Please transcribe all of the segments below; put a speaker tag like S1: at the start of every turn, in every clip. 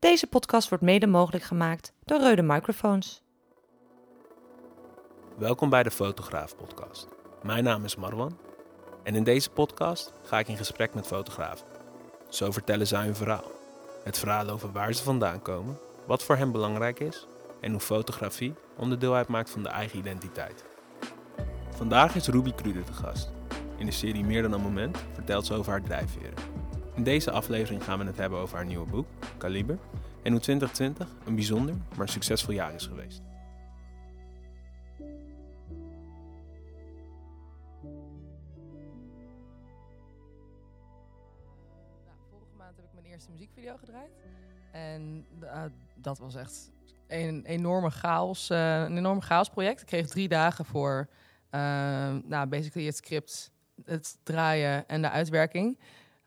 S1: Deze podcast wordt mede mogelijk gemaakt door Reude Microfoons.
S2: Welkom bij de Fotograaf Podcast. Mijn naam is Marwan en in deze podcast ga ik in gesprek met fotografen. Zo vertellen zij hun verhaal. Het verhaal over waar ze vandaan komen, wat voor hen belangrijk is en hoe fotografie onderdeel uitmaakt van de eigen identiteit. Vandaag is Ruby Kruder te gast. In de serie Meer dan een moment vertelt ze over haar drijfveren. In deze aflevering gaan we het hebben over haar nieuwe boek, Kaliber, en hoe 2020 een bijzonder, maar succesvol jaar is geweest.
S3: Nou, vorige maand heb ik mijn eerste muziekvideo gedraaid. En eh, dat was echt een enorme chaos, eh, een enorme chaosproject. Ik kreeg drie dagen voor uh, nou, basically het script, het draaien en de uitwerking.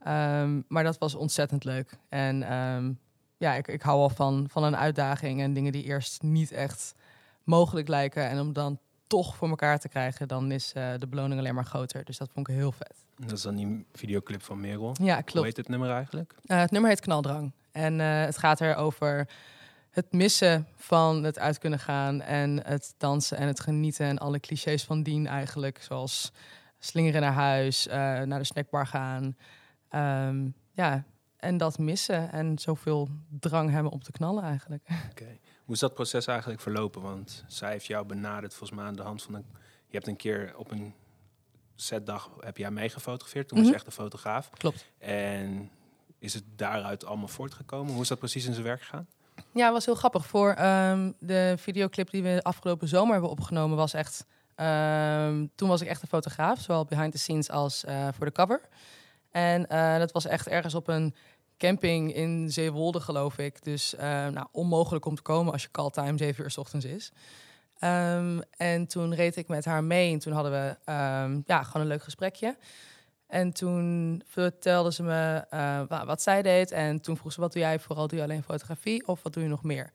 S3: Ehm, maar dat was ontzettend leuk. En ehm, ja, ik, ik hou al van, van een uitdaging en dingen die eerst niet echt mogelijk lijken. En om dan toch voor elkaar te krijgen, dan is eh, de beloning alleen maar groter. Dus dat vond ik heel vet.
S2: Dat is dan die videoclip van Merel.
S3: Ja,
S2: Hoe
S3: klopt.
S2: heet het nummer eigenlijk?
S3: Eh, het nummer heet Knaldrang. En eh, het gaat er over het missen van het uit kunnen gaan en het dansen en het genieten en alle clichés van dien eigenlijk. Zoals slingeren naar huis, naar de snackbar gaan. Ehm, ja, en dat missen en zoveel drang hebben om te knallen eigenlijk.
S2: Oké. Hoe is dat proces eigenlijk verlopen? Want zij heeft jou benaderd volgens mij aan de hand van een... Je hebt een keer op een setdag heb jij mij gefotografeerd. Toen was
S3: Mhm.
S2: je echt een fotograaf.
S3: Klopt.
S2: En is het daaruit allemaal voortgekomen? Hoe is dat precies in zijn werk gegaan?
S3: Ja, het was heel grappig. Voor ehm, de videoclip die we afgelopen zomer hebben opgenomen, was echt. ehm, toen was ik echt een fotograaf, zowel behind the scenes als eh, voor de cover. En eh, dat was echt ergens op een camping in Zeewolde, geloof ik. Dus eh, nou, onmogelijk om te komen als je call time 7 uur s ochtends is. Ehm, en toen reed ik met haar mee en toen hadden we ehm, ja, gewoon een leuk gesprekje. En toen vertelde ze me eh, wa- wat zij deed. En toen vroeg ze, wat doe jij? Vooral doe je alleen fotografie of wat doe je nog meer?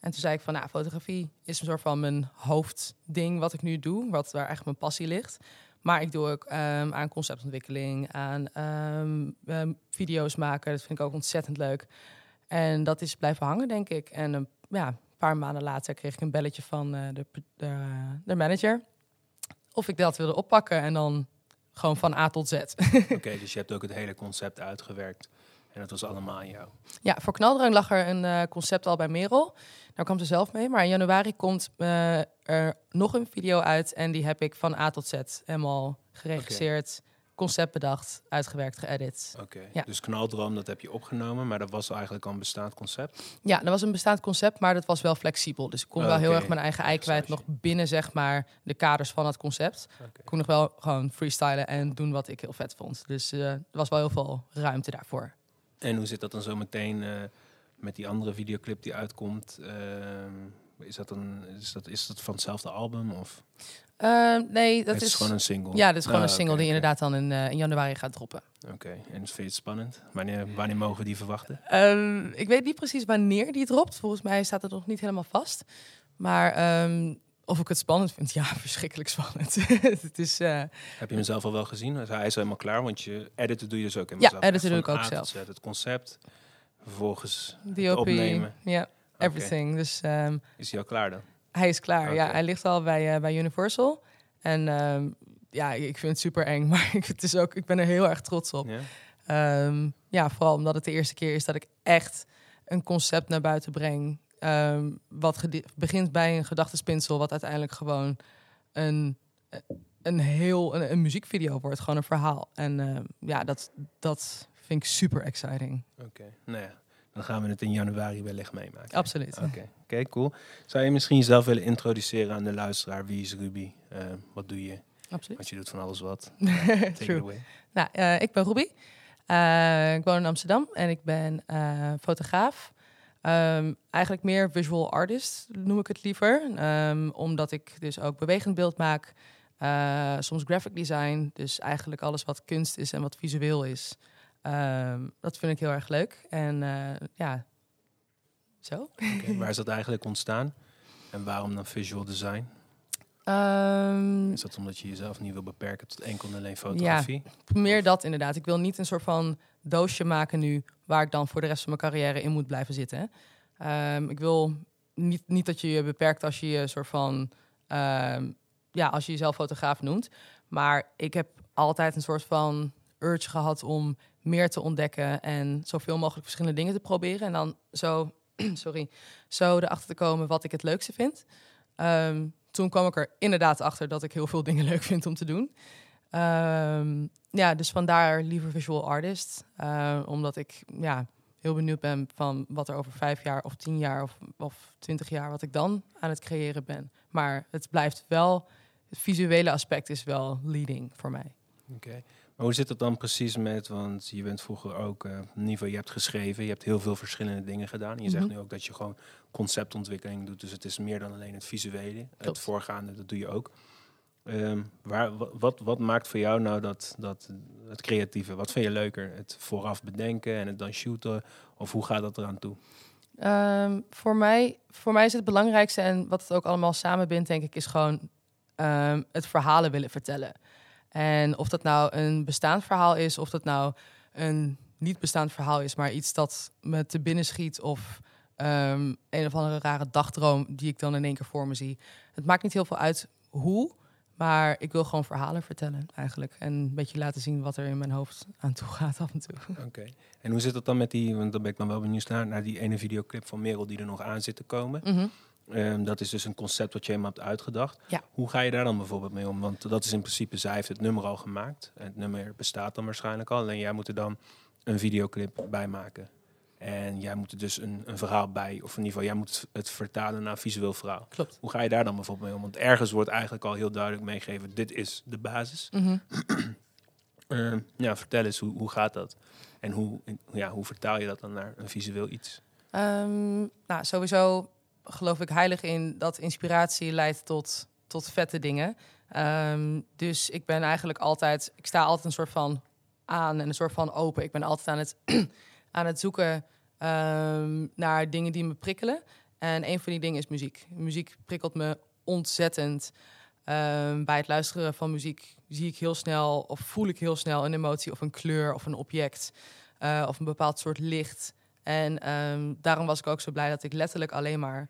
S3: En toen zei ik van, nou, fotografie is een soort van mijn hoofdding wat ik nu doe. Wat, waar echt mijn passie ligt. Maar ik doe ook ehm, aan conceptontwikkeling, aan ehm, ehm, video's maken. Dat vind ik ook ontzettend leuk. En dat is blijven hangen, denk ik. En een ja, paar maanden later kreeg ik een belletje van eh, de, de, de manager. Of ik dat wilde oppakken en dan gewoon van A tot Z.
S2: Oké, dus je hebt ook het hele concept uitgewerkt. En dat was allemaal aan jou.
S3: Ja, voor Knaldrang lag er een eh, concept al bij Merel. Daar kwam ze zelf mee. Maar in januari komt eh, er nog een video uit. En die heb ik van A tot Z helemaal geregisseerd, concept bedacht, uitgewerkt, geëdit.
S2: Oké,
S3: Ja.
S2: dus Knaldroom, dat heb je opgenomen. Maar dat was eigenlijk al een bestaand concept.
S3: Ja, dat was een bestaand concept, maar dat was wel flexibel. Dus ik kon wel heel erg mijn eigen ei kwijt nog binnen zeg maar de kaders van het concept. Ik kon nog wel gewoon freestylen en doen wat ik heel vet vond. Dus eh, er was wel heel veel ruimte daarvoor.
S2: En hoe zit dat dan zo meteen eh, met die andere videoclip die uitkomt? Ehm, is, dat een, is, dat, is dat van hetzelfde album? Of
S3: Eh, nee, dat
S2: het
S3: is,
S2: is gewoon een single?
S3: Ja, dit is gewoon
S2: Ah,
S3: een single
S2: oké,
S3: die inderdaad dan in, eh, in januari gaat droppen.
S2: Oké, en vind je het spannend? Wanneer, wanneer mogen we die verwachten?
S3: Ehm, ik weet niet precies wanneer die dropt. Volgens mij staat het nog niet helemaal vast. Maar of ik het spannend vind? Ja, verschrikkelijk spannend. het is, eh,
S2: Heb je hem zelf al wel gezien? Hij is helemaal klaar, want je editen doe je dus ook
S3: Ja,
S2: helemaal zelf.
S3: editen
S2: Echt
S3: doe ik ook
S2: A
S3: zelf.
S2: Z, Het concept, vervolgens
S3: DOP,
S2: opnemen.
S3: ja, everything. Dus ehm,
S2: Is hij al klaar dan?
S3: hij is klaar. Ja, hij ligt al bij, eh, bij Universal. En ehm, ja, ik vind het super eng. Maar ik, het is ook, ik ben er heel erg trots op.
S2: Ja?
S3: Ehm, ja, vooral omdat het de eerste keer is dat ik echt een concept naar buiten breng. Ehm, wat begint bij een gedachtespinsel, wat uiteindelijk gewoon een, een heel een, een muziekvideo wordt, gewoon een verhaal. En ehm, ja, dat, dat vind ik super exciting.
S2: Oké, nou ja. Dan gaan we het in januari wellicht meemaken.
S3: Absoluut.
S2: Oké, cool. Zou je misschien jezelf willen introduceren aan de luisteraar? Wie is Ruby? Eh, wat doe je?
S3: Absoluut.
S2: Want je doet van alles wat. Take it
S3: True.
S2: away.
S3: Nou, eh, ik ben Ruby. Eh, ik woon in Amsterdam en ik ben eh, fotograaf. Ehm, eigenlijk meer visual artist noem ik het liever. Ehm, omdat ik dus ook bewegend beeld maak. Eh, soms graphic design. Dus eigenlijk alles wat kunst is en wat visueel is. Ehm, dat vind ik heel erg leuk. En eh, ja, zo.
S2: Waar is dat eigenlijk ontstaan? En waarom dan visual design?
S3: Ehm,
S2: Is dat omdat je jezelf niet wil beperken tot enkel en alleen fotografie?
S3: meer dat inderdaad. Ik wil niet een soort van doosje maken nu... waar ik dan voor de rest van mijn carrière in moet blijven zitten. Ehm, ik wil niet, niet dat je je beperkt als je je soort van... ehm, ja, als je jezelf fotograaf noemt. Maar ik heb altijd een soort van urge gehad om meer te ontdekken... en zoveel mogelijk verschillende dingen te proberen. En dan zo, sorry, zo erachter te komen wat ik het leukste vind. Toen kwam ik er inderdaad achter dat ik heel veel dingen leuk vind om te doen. Ehm, ja, dus vandaar liever visual artist. Eh, omdat ik ja, heel benieuwd ben van wat er over vijf jaar of tien jaar of, of twintig jaar, wat ik dan aan het creëren ben. Maar het blijft wel, het visuele aspect is wel leading voor mij.
S2: Oké. Maar hoe zit het dan precies met, want je bent vroeger ook, eh in ieder geval, je hebt geschreven, je hebt heel veel verschillende dingen gedaan. En je zegt
S3: Mhm.
S2: nu ook dat je gewoon conceptontwikkeling doet, dus het is meer dan alleen het visuele. Het voorgaande, dat doe je ook. Ehm, waar, wa- wat, wat maakt voor jou nou dat, dat het creatieve? Wat vind je leuker? Het vooraf bedenken en het dan shooten? Of hoe gaat dat eraan toe?
S3: Ehm, voor, mij, voor mij is het belangrijkste en wat het ook allemaal samenbindt, denk ik, is gewoon ehm, het verhalen willen vertellen. En of dat nou een bestaand verhaal is, of dat nou een niet bestaand verhaal is, maar iets dat me te binnen schiet of ehm, een of andere rare dagdroom die ik dan in één keer voor me zie. Het maakt niet heel veel uit hoe, maar ik wil gewoon verhalen vertellen eigenlijk. En een beetje laten zien wat er in mijn hoofd aan toe gaat af en toe.
S2: Oké. En hoe zit het dan met die, want dan ben ik dan wel benieuwd naar, naar die ene videoclip van Merel die er nog aan zit te komen.
S3: Mhm.
S2: Ehm, dat is dus een concept wat je helemaal hebt uitgedacht.
S3: Ja.
S2: Hoe ga je daar dan bijvoorbeeld mee om? Want dat is in principe, zij heeft het nummer al gemaakt. Het nummer bestaat dan waarschijnlijk al. Alleen jij moet er dan een videoclip bij maken. En jij moet er dus een, een verhaal bij, of in ieder geval, jij moet het- vertalen naar een visueel verhaal.
S3: Klopt.
S2: Hoe ga je daar dan bijvoorbeeld mee om? Want ergens wordt eigenlijk al heel duidelijk meegegeven, dit is de basis. Ehm, ja, vertel eens, hoe, hoe gaat dat? En hoe, ja, hoe vertaal je dat dan naar een visueel iets?
S3: Ehm, nou, sowieso geloof ik heilig in dat inspiratie leidt tot, tot vette dingen. Ehm, dus ik ben eigenlijk altijd, ik sta altijd een soort van aan en een soort van open. Ik ben altijd aan het, aan het zoeken ehm, naar dingen die me prikkelen. En een van die dingen is muziek. Muziek prikkelt me ontzettend. Ehm, bij het luisteren van muziek zie ik heel snel of voel ik heel snel een emotie of een kleur of een object eh, of een bepaald soort licht. En ehm, daarom was ik ook zo blij dat ik letterlijk alleen maar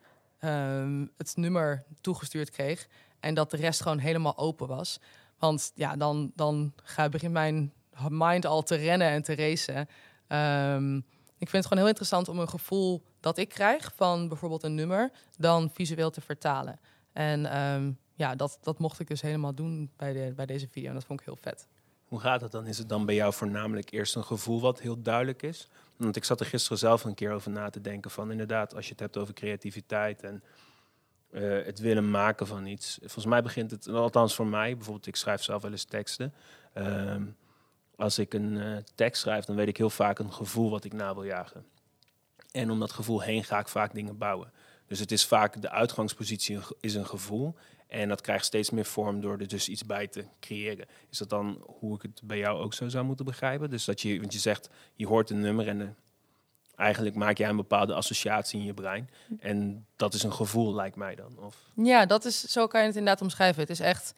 S3: het nummer toegestuurd kreeg. En dat de rest gewoon helemaal open was. Want ja, dan, dan begint mijn mind al te rennen en te racen. Ehm, ik vind het gewoon heel interessant om een gevoel dat ik krijg van bijvoorbeeld een nummer, dan visueel te vertalen. En ehm, ja, dat, dat mocht ik dus helemaal doen bij, de, bij deze video. En dat vond ik heel vet.
S2: Hoe gaat het dan? Is het dan bij jou voornamelijk eerst een gevoel wat heel duidelijk is? Want ik zat er gisteren zelf een keer over na te denken van inderdaad, als je het hebt over creativiteit en eh, het willen maken van iets. Volgens mij begint het, althans voor mij, bijvoorbeeld ik schrijf zelf wel eens teksten. Ehm, als ik een eh, tekst schrijf, dan weet ik heel vaak een gevoel wat ik na wil jagen. En om dat gevoel heen ga ik vaak dingen bouwen. Dus het is vaak de uitgangspositie is een gevoel. En dat krijgt steeds meer vorm door er dus iets bij te creëren. Is dat dan hoe ik het bij jou ook zo zou moeten begrijpen? Dus dat je, want je zegt, je hoort een nummer en eh, eigenlijk maak jij een bepaalde associatie in je brein. En dat is een gevoel, lijkt mij dan. Of,
S3: Ja, dat is, zo kan je het inderdaad omschrijven. Het is echt.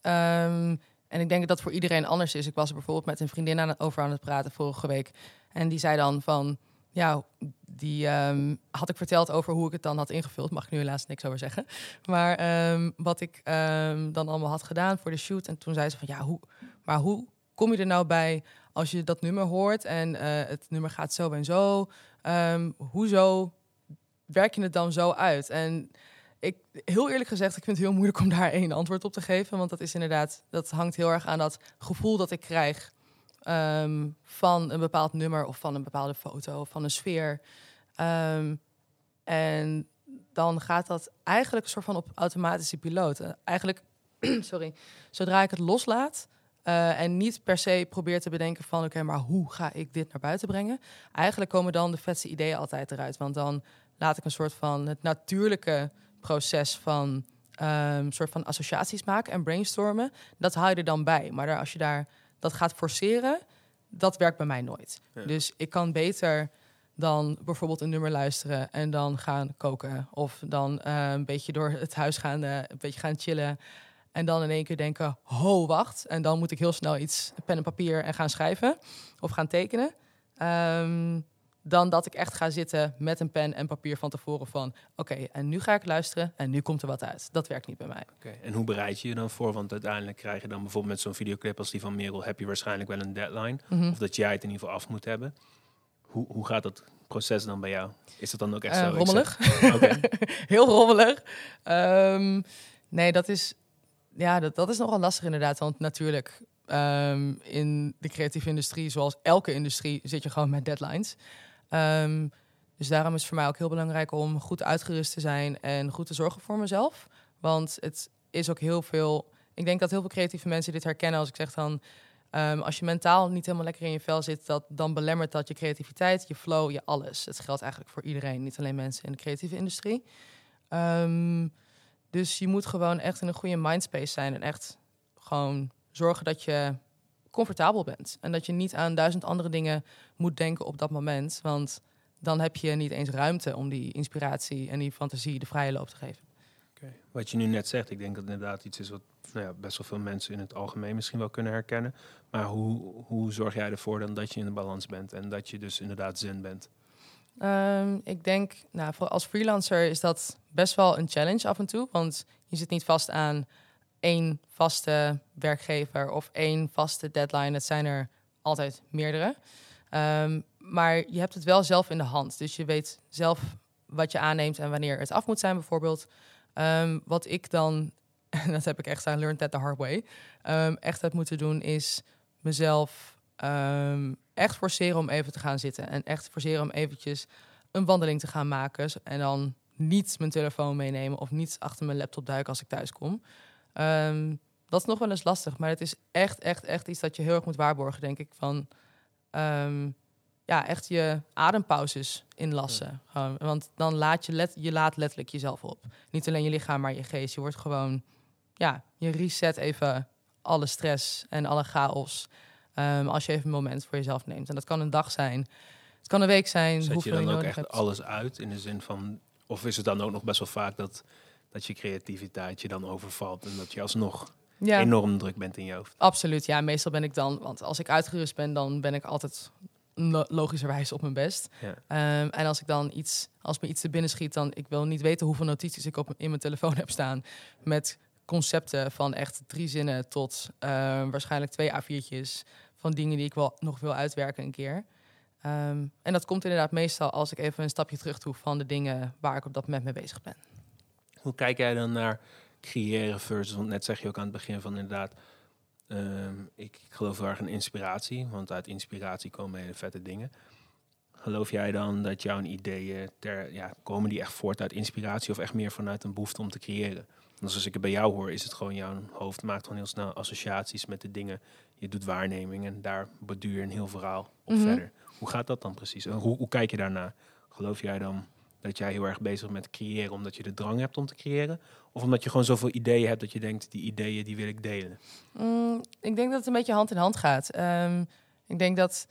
S3: ehm, en ik denk dat dat voor iedereen anders is. Ik was er bijvoorbeeld met een vriendin aan over aan het praten vorige week. En die zei dan van. Ja, die ehm, had ik verteld over hoe ik het dan had ingevuld. Mag ik nu helaas niks over zeggen. Maar ehm, wat ik ehm, dan allemaal had gedaan voor de shoot. En toen zei ze van ja, hoe, maar hoe kom je er nou bij als je dat nummer hoort en eh, het nummer gaat zo en zo? Hoezo werk je het dan zo uit? En ik, heel eerlijk gezegd, ik vind het heel moeilijk om daar één antwoord op te geven. Want dat is inderdaad, dat hangt heel erg aan dat gevoel dat ik krijg ehm, van een bepaald nummer of van een bepaalde foto of van een sfeer. Ehm, en dan gaat dat eigenlijk een soort van op automatische piloot. Eh, eigenlijk, sorry, zodra ik het loslaat eh, en niet per se probeer te bedenken van oké, maar hoe ga ik dit naar buiten brengen? Eigenlijk komen dan de vetste ideeën altijd eruit. Want dan laat ik een soort van het natuurlijke proces van ehm soort van associaties maken en brainstormen. Dat haal je er dan bij. Maar daar, als je daar dat gaat forceren, dat werkt bij mij nooit.
S2: Ja.
S3: Dus ik kan beter dan bijvoorbeeld een nummer luisteren en dan gaan koken. Of dan eh, een beetje door het huis gaan, eh, een beetje gaan chillen. En dan in één keer denken, ho, wacht. En dan moet ik heel snel iets, pen en papier en gaan schrijven of gaan tekenen. Ehm, dan dat ik echt ga zitten met een pen en papier van tevoren van... oké, en nu ga ik luisteren en nu komt er wat uit. Dat werkt niet bij mij.
S2: Oké, En hoe bereid je je dan voor? Want uiteindelijk krijg je dan bijvoorbeeld met zo'n videoclip als die van Merel... heb je waarschijnlijk wel een deadline.
S3: Mhm.
S2: Of dat jij het in ieder geval af moet hebben. Hoe, hoe gaat dat proces dan bij jou? Is dat dan ook echt
S3: Eh,
S2: zo?
S3: rommelig. heel rommelig. Ehm, nee, dat is, ja, dat, dat is nogal lastig inderdaad. Want natuurlijk, ehm, in de creatieve industrie, zoals elke industrie, zit je gewoon met deadlines. Ehm, dus daarom is het voor mij ook heel belangrijk om goed uitgerust te zijn en goed te zorgen voor mezelf. Want het is ook heel veel. Ik denk dat heel veel creatieve mensen dit herkennen als ik zeg dan. ehm, als je mentaal niet helemaal lekker in je vel zit, dat, dan belemmert dat je creativiteit, je flow, je alles. Het geldt eigenlijk voor iedereen, niet alleen mensen in de creatieve industrie. Ehm, dus je moet gewoon echt in een goede mindspace zijn en echt gewoon zorgen dat je comfortabel bent. En dat je niet aan duizend andere dingen moet denken op dat moment. Want dan heb je niet eens ruimte om die inspiratie en die fantasie de vrije loop te geven.
S2: Oké. Wat je nu net zegt, ik denk dat het inderdaad iets is wat nou ja, best wel veel mensen in het algemeen misschien wel kunnen herkennen. Maar hoe, hoe zorg jij ervoor dan dat je in de balans bent en dat je dus inderdaad zen bent?
S3: Ehm, ik denk, nou, voor als freelancer is dat best wel een challenge af en toe. Want je zit niet vast aan één vaste werkgever of één vaste deadline. Het zijn er altijd meerdere. Ehm, maar je hebt het wel zelf in de hand. Dus je weet zelf wat je aanneemt en wanneer het af moet zijn, bijvoorbeeld. Ehm, wat ik dan, dat heb ik echt aan learned that the hard way, ehm, echt heb moeten doen, is mezelf echt forceren om even te gaan zitten. En echt forceren om eventjes een wandeling te gaan maken. En dan niet mijn telefoon meenemen of niet achter mijn laptop duiken als ik thuis kom. Ehm, dat is nog wel eens lastig, maar het is echt, echt, echt iets dat je heel erg moet waarborgen, denk ik. Van ehm, ja, echt je adempauzes inlassen. Gewoon, want dan laat je, let, je laat letterlijk jezelf op. Niet alleen je lichaam, maar je geest. Je wordt gewoon, ja, je reset even alle stress en alle chaos. Ehm, als je even een moment voor jezelf neemt. En dat kan een dag zijn. Het kan een week zijn.
S2: Zet je dan ook
S3: nodig
S2: echt
S3: hebt.
S2: alles uit in de zin van, of is het dan ook nog best wel vaak dat, dat je creativiteit je dan overvalt en dat je alsnog
S3: Ja.
S2: enorm druk bent in je hoofd?
S3: Absoluut, ja. Meestal ben ik dan, want als ik uitgerust ben, dan ben ik altijd lo- logischerwijs op mijn best.
S2: Ja.
S3: Ehm, en als ik dan iets, als me iets te binnen schiet, dan ik wil niet weten hoeveel notities ik op in mijn telefoon heb staan met concepten van echt drie zinnen tot ehm, waarschijnlijk twee A4'tjes van dingen die ik wel nog wil uitwerken een keer. Ehm, en dat komt inderdaad meestal als ik even een stapje terug doe van de dingen waar ik op dat moment mee bezig ben.
S2: Hoe kijk jij dan naar creëren versus, want net zeg je ook aan het begin van inderdaad, ehm, ik, ik geloof heel erg in inspiratie, want uit inspiratie komen hele vette dingen. Geloof jij dan dat jouw ideeën, ter, ja, komen die echt voort uit inspiratie of echt meer vanuit een behoefte om te creëren? Want als ik het bij jou hoor, is het gewoon jouw hoofd maakt gewoon heel snel associaties met de dingen. Je doet waarnemingen en daar borduur je een heel verhaal op
S3: Mhm.
S2: verder. Hoe gaat dat dan precies? En hoe, hoe kijk je daarna? Geloof jij dan dat jij heel erg bezig bent met creëren omdat je de drang hebt om te creëren? Of omdat je gewoon zoveel ideeën hebt dat je denkt, die ideeën die wil ik delen?
S3: Mm, ik denk dat het een beetje hand in hand gaat. Ehm, ik denk dat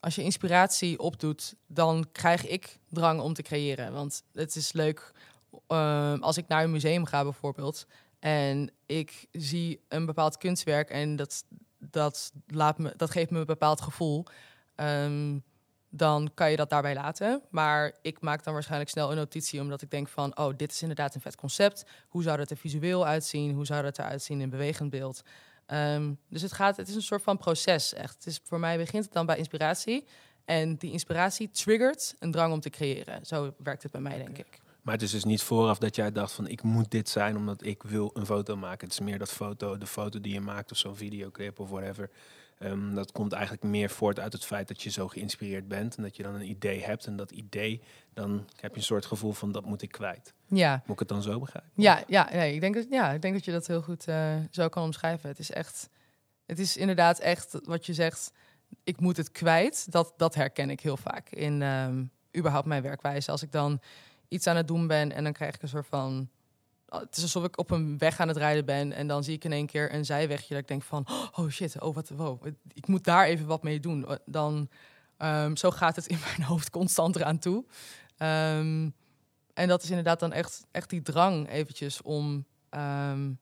S3: als je inspiratie opdoet, dan krijg ik drang om te creëren. Want het is leuk ehm, als ik naar een museum ga bijvoorbeeld en ik zie een bepaald kunstwerk en dat, dat, laat me, dat geeft me een bepaald gevoel. Ehm, dan kan je dat daarbij laten. Maar ik maak dan waarschijnlijk snel een notitie, omdat ik denk van, oh, dit is inderdaad een vet concept. Hoe zou dat er visueel uitzien? Hoe zou dat eruit zien in bewegend beeld? Ehm, dus het, gaat, het is een soort van proces, echt. Het is, voor mij begint het dan bij inspiratie. En die inspiratie triggert een drang om te creëren. Zo werkt het bij mij, denk ik.
S2: Maar het is dus niet vooraf dat jij dacht van ik moet dit zijn omdat ik wil een foto maken. Het is meer dat foto, de foto die je maakt of zo'n videoclip of whatever. Ehm, dat komt eigenlijk meer voort uit het feit dat je zo geïnspireerd bent en dat je dan een idee hebt. En dat idee, dan heb je een soort gevoel van dat moet ik kwijt.
S3: Ja,
S2: Moet ik het dan zo begrijpen?
S3: ja, ja, nee, ik, denk dat, ja ik denk dat je dat heel goed eh, zo kan omschrijven. Het is echt, het is inderdaad echt wat je zegt, ik moet het kwijt. Dat, dat herken ik heel vaak in ehm, überhaupt mijn werkwijze. Als ik dan iets aan het doen ben en dan krijg ik een soort van... Het is alsof ik op een weg aan het rijden ben en dan zie ik in één keer een zijwegje dat ik denk van... Oh shit, oh wat, wow, ik moet daar even wat mee doen. Dan Ehm, zo gaat het in mijn hoofd constant eraan toe. Ehm, en dat is inderdaad dan echt, echt die drang eventjes om, ehm,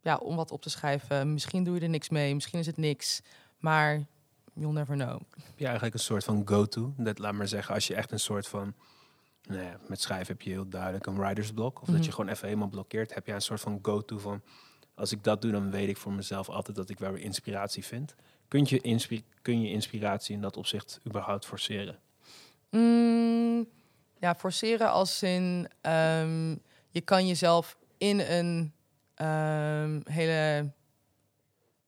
S3: ja, om wat op te schrijven. Misschien doe je er niks mee, misschien is het niks. Maar you'll never know.
S2: Heb je eigenlijk een soort van go-to? Dat laat maar zeggen, als je echt een soort van... Nou ja, met schrijven heb je heel duidelijk een writer's block. Of dat
S3: Mhm.
S2: je gewoon even helemaal blokkeert. Heb je een soort van go-to van... Als ik dat doe, dan weet ik voor mezelf altijd dat ik wel weer inspiratie vind. Kun je, kun je inspiratie in dat opzicht überhaupt forceren?
S3: Mm, ja, forceren als in ehm, je kan jezelf in een ehm, hele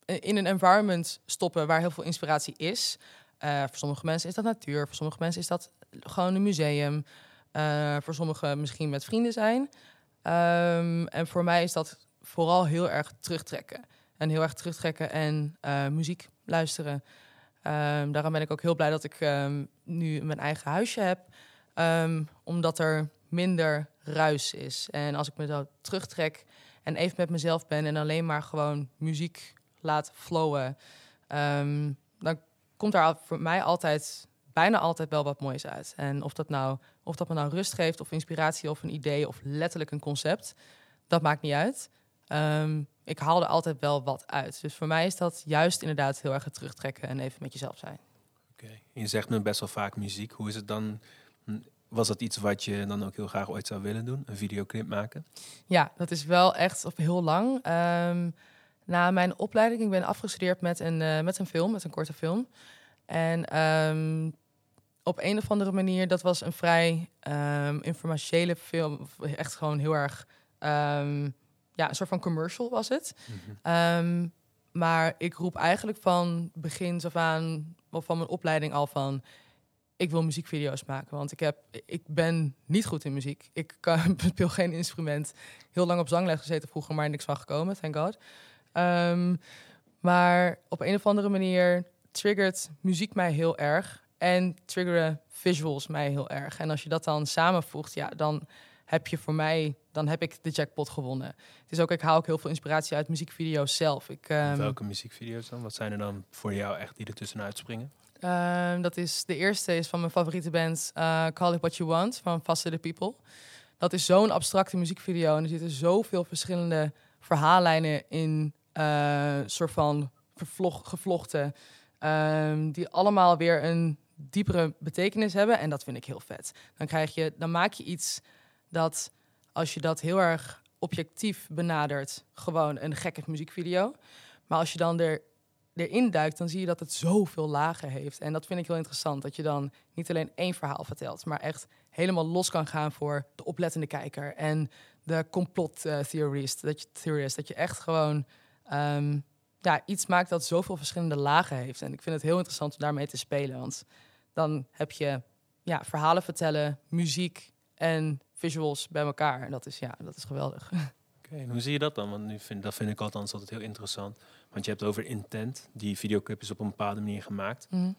S3: in een environment stoppen waar heel veel inspiratie is. Eh, voor sommige mensen is dat natuur, voor sommige mensen is dat gewoon een museum, Eh, voor sommigen misschien met vrienden zijn. Ehm, en voor mij is dat vooral heel erg terugtrekken en heel erg terugtrekken en eh, muziek luisteren. Ehm, daarom ben ik ook heel blij dat ik ehm, nu mijn eigen huisje heb. Omdat er minder ruis is. En als ik me zo terugtrek en even met mezelf ben en alleen maar gewoon muziek laat flowen, dan komt daar voor mij altijd, bijna altijd wel wat moois uit. En of dat nou, of dat me nou rust geeft, of inspiratie, of een idee, of letterlijk een concept, dat maakt niet uit. Ehm, ik haal er altijd wel wat uit. Dus voor mij is dat juist inderdaad heel erg het terugtrekken en even met jezelf zijn.
S2: Oké. Je zegt nu best wel vaak muziek. Hoe is het dan? Was dat iets wat je dan ook heel graag ooit zou willen doen? Een videoclip maken?
S3: Ja, dat is wel echt of heel lang. Ehm, na mijn opleiding, ik ben afgestudeerd met een, eh, met een film, met een korte film. En ehm, op een of andere manier, dat was een vrij ehm informatiële film. Echt gewoon heel erg, ehm, ja, een soort van commercial was het. Ehm, maar ik roep eigenlijk van begin af aan, of van mijn opleiding al van... ik wil muziekvideo's maken, want ik, heb, ik ben niet goed in muziek. Ik kan, speel geen instrument. Heel lang op zangles gezeten vroeger, maar niks van gekomen, thank god. Maar op een of andere manier triggert muziek mij heel erg. En triggeren visuals mij heel erg. En als je dat dan samenvoegt, ja, dan heb je voor mij, dan heb ik de jackpot gewonnen. Het is ook, ik haal ook heel veel inspiratie uit muziekvideo's zelf. Ik, ehm,
S2: Welke muziekvideo's dan? Wat zijn er dan voor jou echt die er tussenuit springen?
S3: Ehm, dat is, de eerste is van mijn favoriete band, eh, Call It What You Want, van Faster the People. Dat is zo'n abstracte muziekvideo en er zitten zoveel verschillende verhaallijnen in, eh, soort van gevlochten, ehm, die allemaal weer een diepere betekenis hebben. En dat vind ik heel vet. Dan, krijg je, dan maak je iets dat, als je dat heel erg objectief benadert, gewoon een gekke muziekvideo. Maar als je dan er erin duikt, dan zie je dat het zoveel lagen heeft. En dat vind ik heel interessant. Dat je dan niet alleen één verhaal vertelt, maar echt helemaal los kan gaan voor de oplettende kijker en de complot eh. Dat je, theorist. Dat je echt gewoon ehm, ja, iets maakt dat zoveel verschillende lagen heeft. En ik vind het heel interessant om daarmee te spelen. Want dan heb je ja, verhalen vertellen, muziek en visuals bij elkaar. En dat is, ja, dat is geweldig.
S2: Oké, en hoe zie je dat dan? Want nu vind, dat vind ik althans altijd heel interessant. Want je hebt over intent. Die videoclip is op een bepaalde manier gemaakt.
S3: Mhm.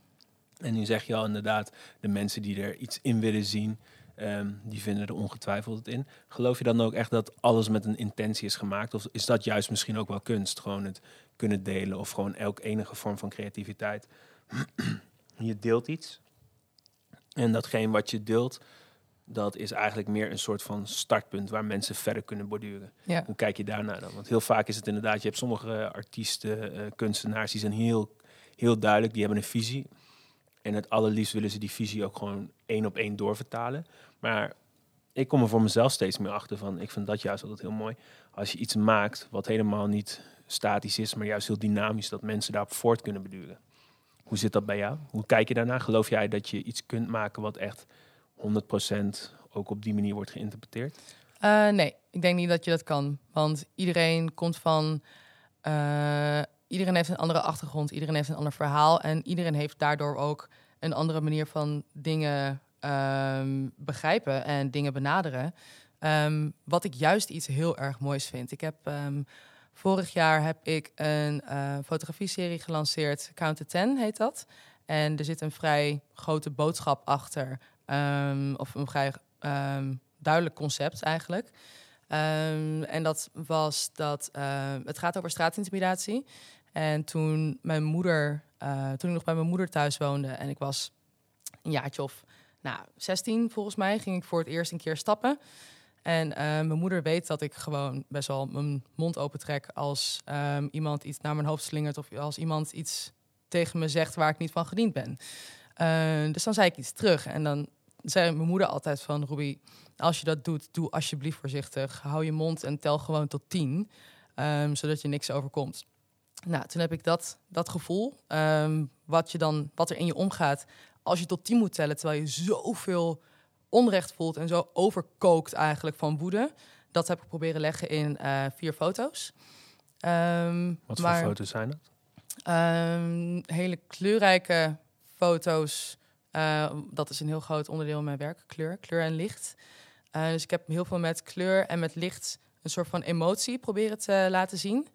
S2: En nu zeg je al inderdaad, de mensen die er iets in willen zien, ehm, die vinden er ongetwijfeld het in. Geloof je dan ook echt dat alles met een intentie is gemaakt? Of is dat juist misschien ook wel kunst? Gewoon het kunnen delen of gewoon elk enige vorm van creativiteit. je deelt iets. En datgene wat je deelt, dat is eigenlijk meer een soort van startpunt waar mensen verder kunnen borduren.
S3: Ja.
S2: Hoe kijk je daarnaar dan? Want heel vaak is het inderdaad, je hebt sommige artiesten, eh, kunstenaars, die zijn heel, heel duidelijk, die hebben een visie. En het allerliefst willen ze die visie ook gewoon één op één doorvertalen. Maar ik kom er voor mezelf steeds meer achter van, ik vind dat juist altijd heel mooi. Als je iets maakt wat helemaal niet statisch is, maar juist heel dynamisch, dat mensen daarop voort kunnen beduren. Hoe zit dat bij jou? Hoe kijk je daarnaar? Geloof jij dat je iets kunt maken wat echt 100% ook op die manier wordt geïnterpreteerd?
S3: Eh, nee, ik denk niet dat je dat kan. Want iedereen komt van. eh, iedereen heeft een andere achtergrond, iedereen heeft een ander verhaal. En iedereen heeft daardoor ook een andere manier van dingen ehm, begrijpen en dingen benaderen. Ehm, wat ik juist iets heel erg moois vind. Ik heb ehm, vorig jaar heb ik een eh fotografie-serie gelanceerd. Count to Ten heet dat. En er zit een vrij grote boodschap achter. ehm, of een vrij ehm, duidelijk concept eigenlijk. Ehm, en dat was dat eh, het gaat over straatintimidatie. En toen mijn moeder, eh, toen ik nog bij mijn moeder thuis woonde en ik was een jaartje of nou, 16 volgens mij, ging ik voor het eerst een keer stappen. En eh, mijn moeder weet dat ik gewoon best wel mijn mond opentrek als ehm, iemand iets naar mijn hoofd slingert of als iemand iets tegen me zegt waar ik niet van gediend ben. Eh, dus dan zei ik iets terug en dan zei mijn moeder altijd van Ruby, als je dat doet, doe alsjeblieft voorzichtig. Hou je mond en tel gewoon tot tien, ehm, zodat je niks overkomt. Nou, toen heb ik dat, dat gevoel, ehm, wat, je dan, wat er in je omgaat als je tot tien moet tellen, terwijl je zoveel onrecht voelt en zo overkookt eigenlijk van woede. Dat heb ik proberen leggen in uh, vier foto's.
S2: Um, Wat voor foto's zijn dat?
S3: Um, hele kleurrijke foto's. Uh, dat is een heel groot onderdeel van mijn werk, kleur, kleur en licht. Uh, dus ik heb heel veel met kleur en met licht een soort van emotie proberen te laten zien.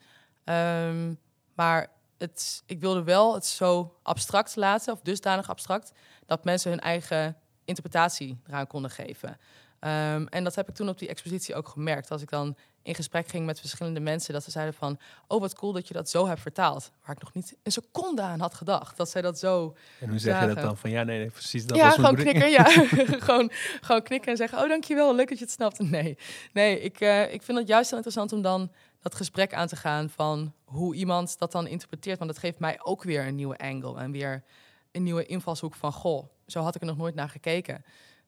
S3: Um, maar het, ik wilde wel het zo abstract laten, of dusdanig abstract, dat mensen hun eigen interpretatie eraan konden geven. Um, en dat heb ik toen op die expositie ook gemerkt. Als ik dan in gesprek ging met verschillende mensen, dat ze zeiden van, oh wat cool dat je dat zo hebt vertaald. Waar ik nog niet een seconde aan had gedacht, dat zij dat zo.
S2: En hoe zeg je dat dan? Van ja, nee, nee precies dat.
S3: Ja,
S2: was
S3: gewoon knikken, ja, gewoon, gewoon knikken en zeggen, oh dankjewel, leuk dat je het snapt. Nee, nee, ik, uh, ik vind het juist heel interessant om dan dat gesprek aan te gaan van hoe iemand dat dan interpreteert. Want dat geeft mij ook weer een nieuwe angle en weer een nieuwe invalshoek van goh, zo had ik er nog nooit naar gekeken.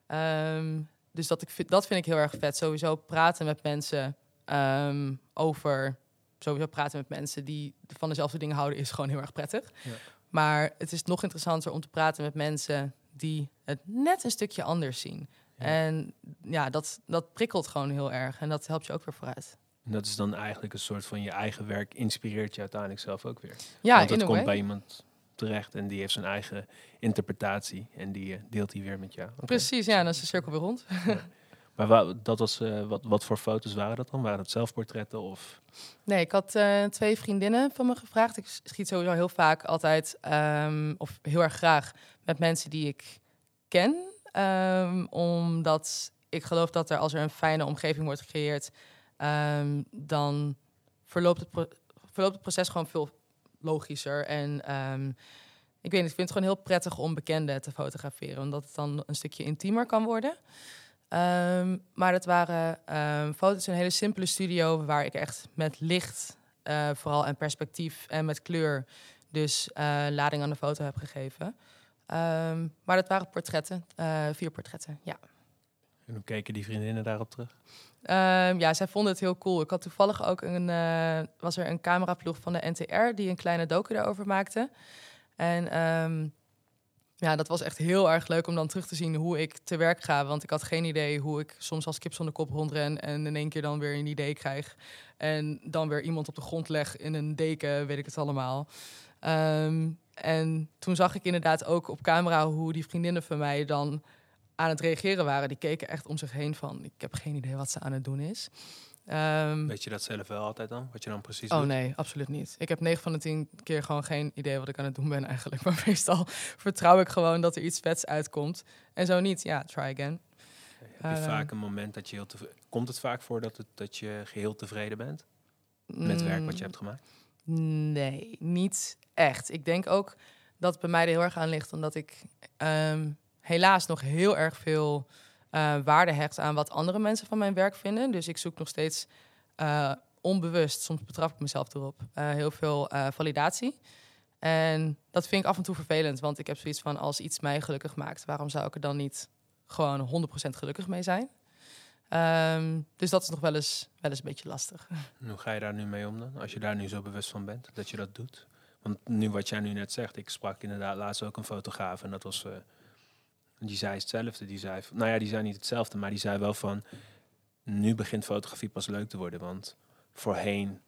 S3: Um, dus dat, ik, dat vind ik heel erg vet. Sowieso praten met mensen um, over. Sowieso praten met mensen die van dezelfde dingen houden, is gewoon heel erg prettig. Ja. Maar het is nog interessanter om te praten met mensen die het net een stukje anders zien. En ja, dat, dat prikkelt gewoon heel erg. En dat helpt je ook weer vooruit.
S2: En dat is dan eigenlijk een soort van je eigen werk inspireert je uiteindelijk zelf ook weer.
S3: Ja,
S2: Want het komt bij iemand terecht en die heeft zijn eigen interpretatie en die uh, deelt die weer met jou.
S3: Precies, ja, dan is de cirkel weer rond.
S2: Maar dat was, uh, wat, wat voor foto's waren dat dan? Waren het zelfportretten of?
S3: Nee, ik had uh, twee vriendinnen van me gevraagd. Ik schiet sowieso heel vaak altijd, um, of heel erg graag, met mensen die ik ken. Um, omdat ik geloof dat er, als er een fijne omgeving wordt gecreëerd, um, dan verloopt het, verloopt het proces gewoon veel logischer. En um, ik weet niet, ik vind het gewoon heel prettig om bekenden te fotograferen, omdat het dan een stukje intiemer kan worden. Um, maar het waren um, foto's in een hele simpele studio waar ik echt met licht, uh, vooral en perspectief en met kleur, dus uh, lading aan de foto heb gegeven. Maar dat waren portretten, uh, vier portretten, ja.
S2: En hoe keken die vriendinnen daarop terug?
S3: Um, ja, zij vonden het heel cool. Ik had toevallig ook een, uh, was er een cameraploeg van de NTR die een kleine docu daarover maakte. En um, ja, dat was echt heel erg leuk om dan terug te zien hoe ik te werk ga. Want ik had geen idee hoe ik soms als kip zonder kop rondren en in één keer dan weer een idee krijg. En dan weer iemand op de grond leg in een deken, weet ik het allemaal. Um, en toen zag ik inderdaad ook op camera hoe die vriendinnen van mij dan aan het reageren waren. Die keken echt om zich heen van, ik heb geen idee wat ze aan het doen is.
S2: Um, Weet je dat zelf wel altijd dan? Wat je dan precies
S3: Oh nee, absoluut niet. Ik heb 9 van de 10 keer gewoon geen idee wat ik aan het doen ben eigenlijk. Maar meestal vertrouw ik gewoon dat er iets vets uitkomt. En zo niet, ja, try again.
S2: heb je uh, vaak een moment dat je heel tevreden... Komt het vaak voor dat, het, dat je geheel tevreden bent? Met werk wat je mm, hebt gemaakt?
S3: Nee, niet echt. Ik denk ook dat het bij mij er heel erg aan ligt. Omdat ik um, helaas nog heel erg veel uh, waarde hecht aan wat andere mensen van mijn werk vinden. Dus ik zoek nog steeds uh, onbewust, soms betrap ik mezelf erop, uh, heel veel validatie. En dat vind ik af en toe vervelend, want ik heb zoiets van als iets mij gelukkig maakt, waarom zou ik er dan niet gewoon 100% gelukkig mee zijn? Um, dus dat is nog wel eens, wel eens een beetje lastig.
S2: hoe ga je daar nu mee om dan, als je daar nu zo bewust van bent dat je dat doet? Want nu wat jij nu net zegt, ik sprak inderdaad laatst ook een fotograaf en dat was die zei hetzelfde. Die zei, nou ja, die zei niet hetzelfde, maar die zei wel van, nu begint fotografie pas leuk te worden. Want voorheen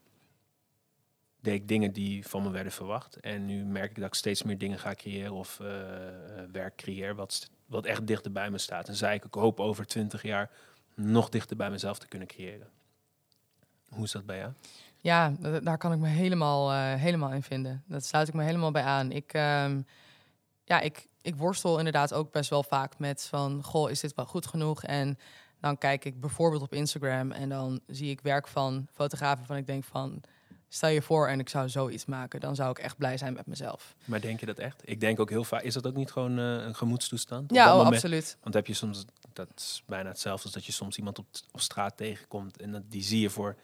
S2: deed ik dingen die van me werden verwacht. En nu merk ik dat ik steeds meer dingen ga creëren of uh, werk creëer wat, wat echt dichter bij me staat. En zei ik, ik hoop over twintig jaar nog dichter bij mezelf te kunnen creëren. Hoe is dat bij jou?
S3: Ja, daar kan ik me helemaal, uh, helemaal in vinden. Dat sluit ik me helemaal bij aan. Ik, uh, ja, ik, ik worstel inderdaad ook best wel vaak met van, goh, is dit wel goed genoeg? En dan kijk ik bijvoorbeeld op Instagram en dan zie ik werk van fotografen van ik denk van, stel je voor en ik zou zoiets maken, dan zou ik echt blij zijn met mezelf.
S2: Maar denk je dat echt? Ik denk ook heel vaak, is dat ook niet gewoon eh, een gemoedstoestand?
S3: Ja, oh,
S2: moment-
S3: absoluut.
S2: Want heb je soms, dat is bijna hetzelfde als dat je soms iemand op, op straat tegenkomt en dat, die zie je voor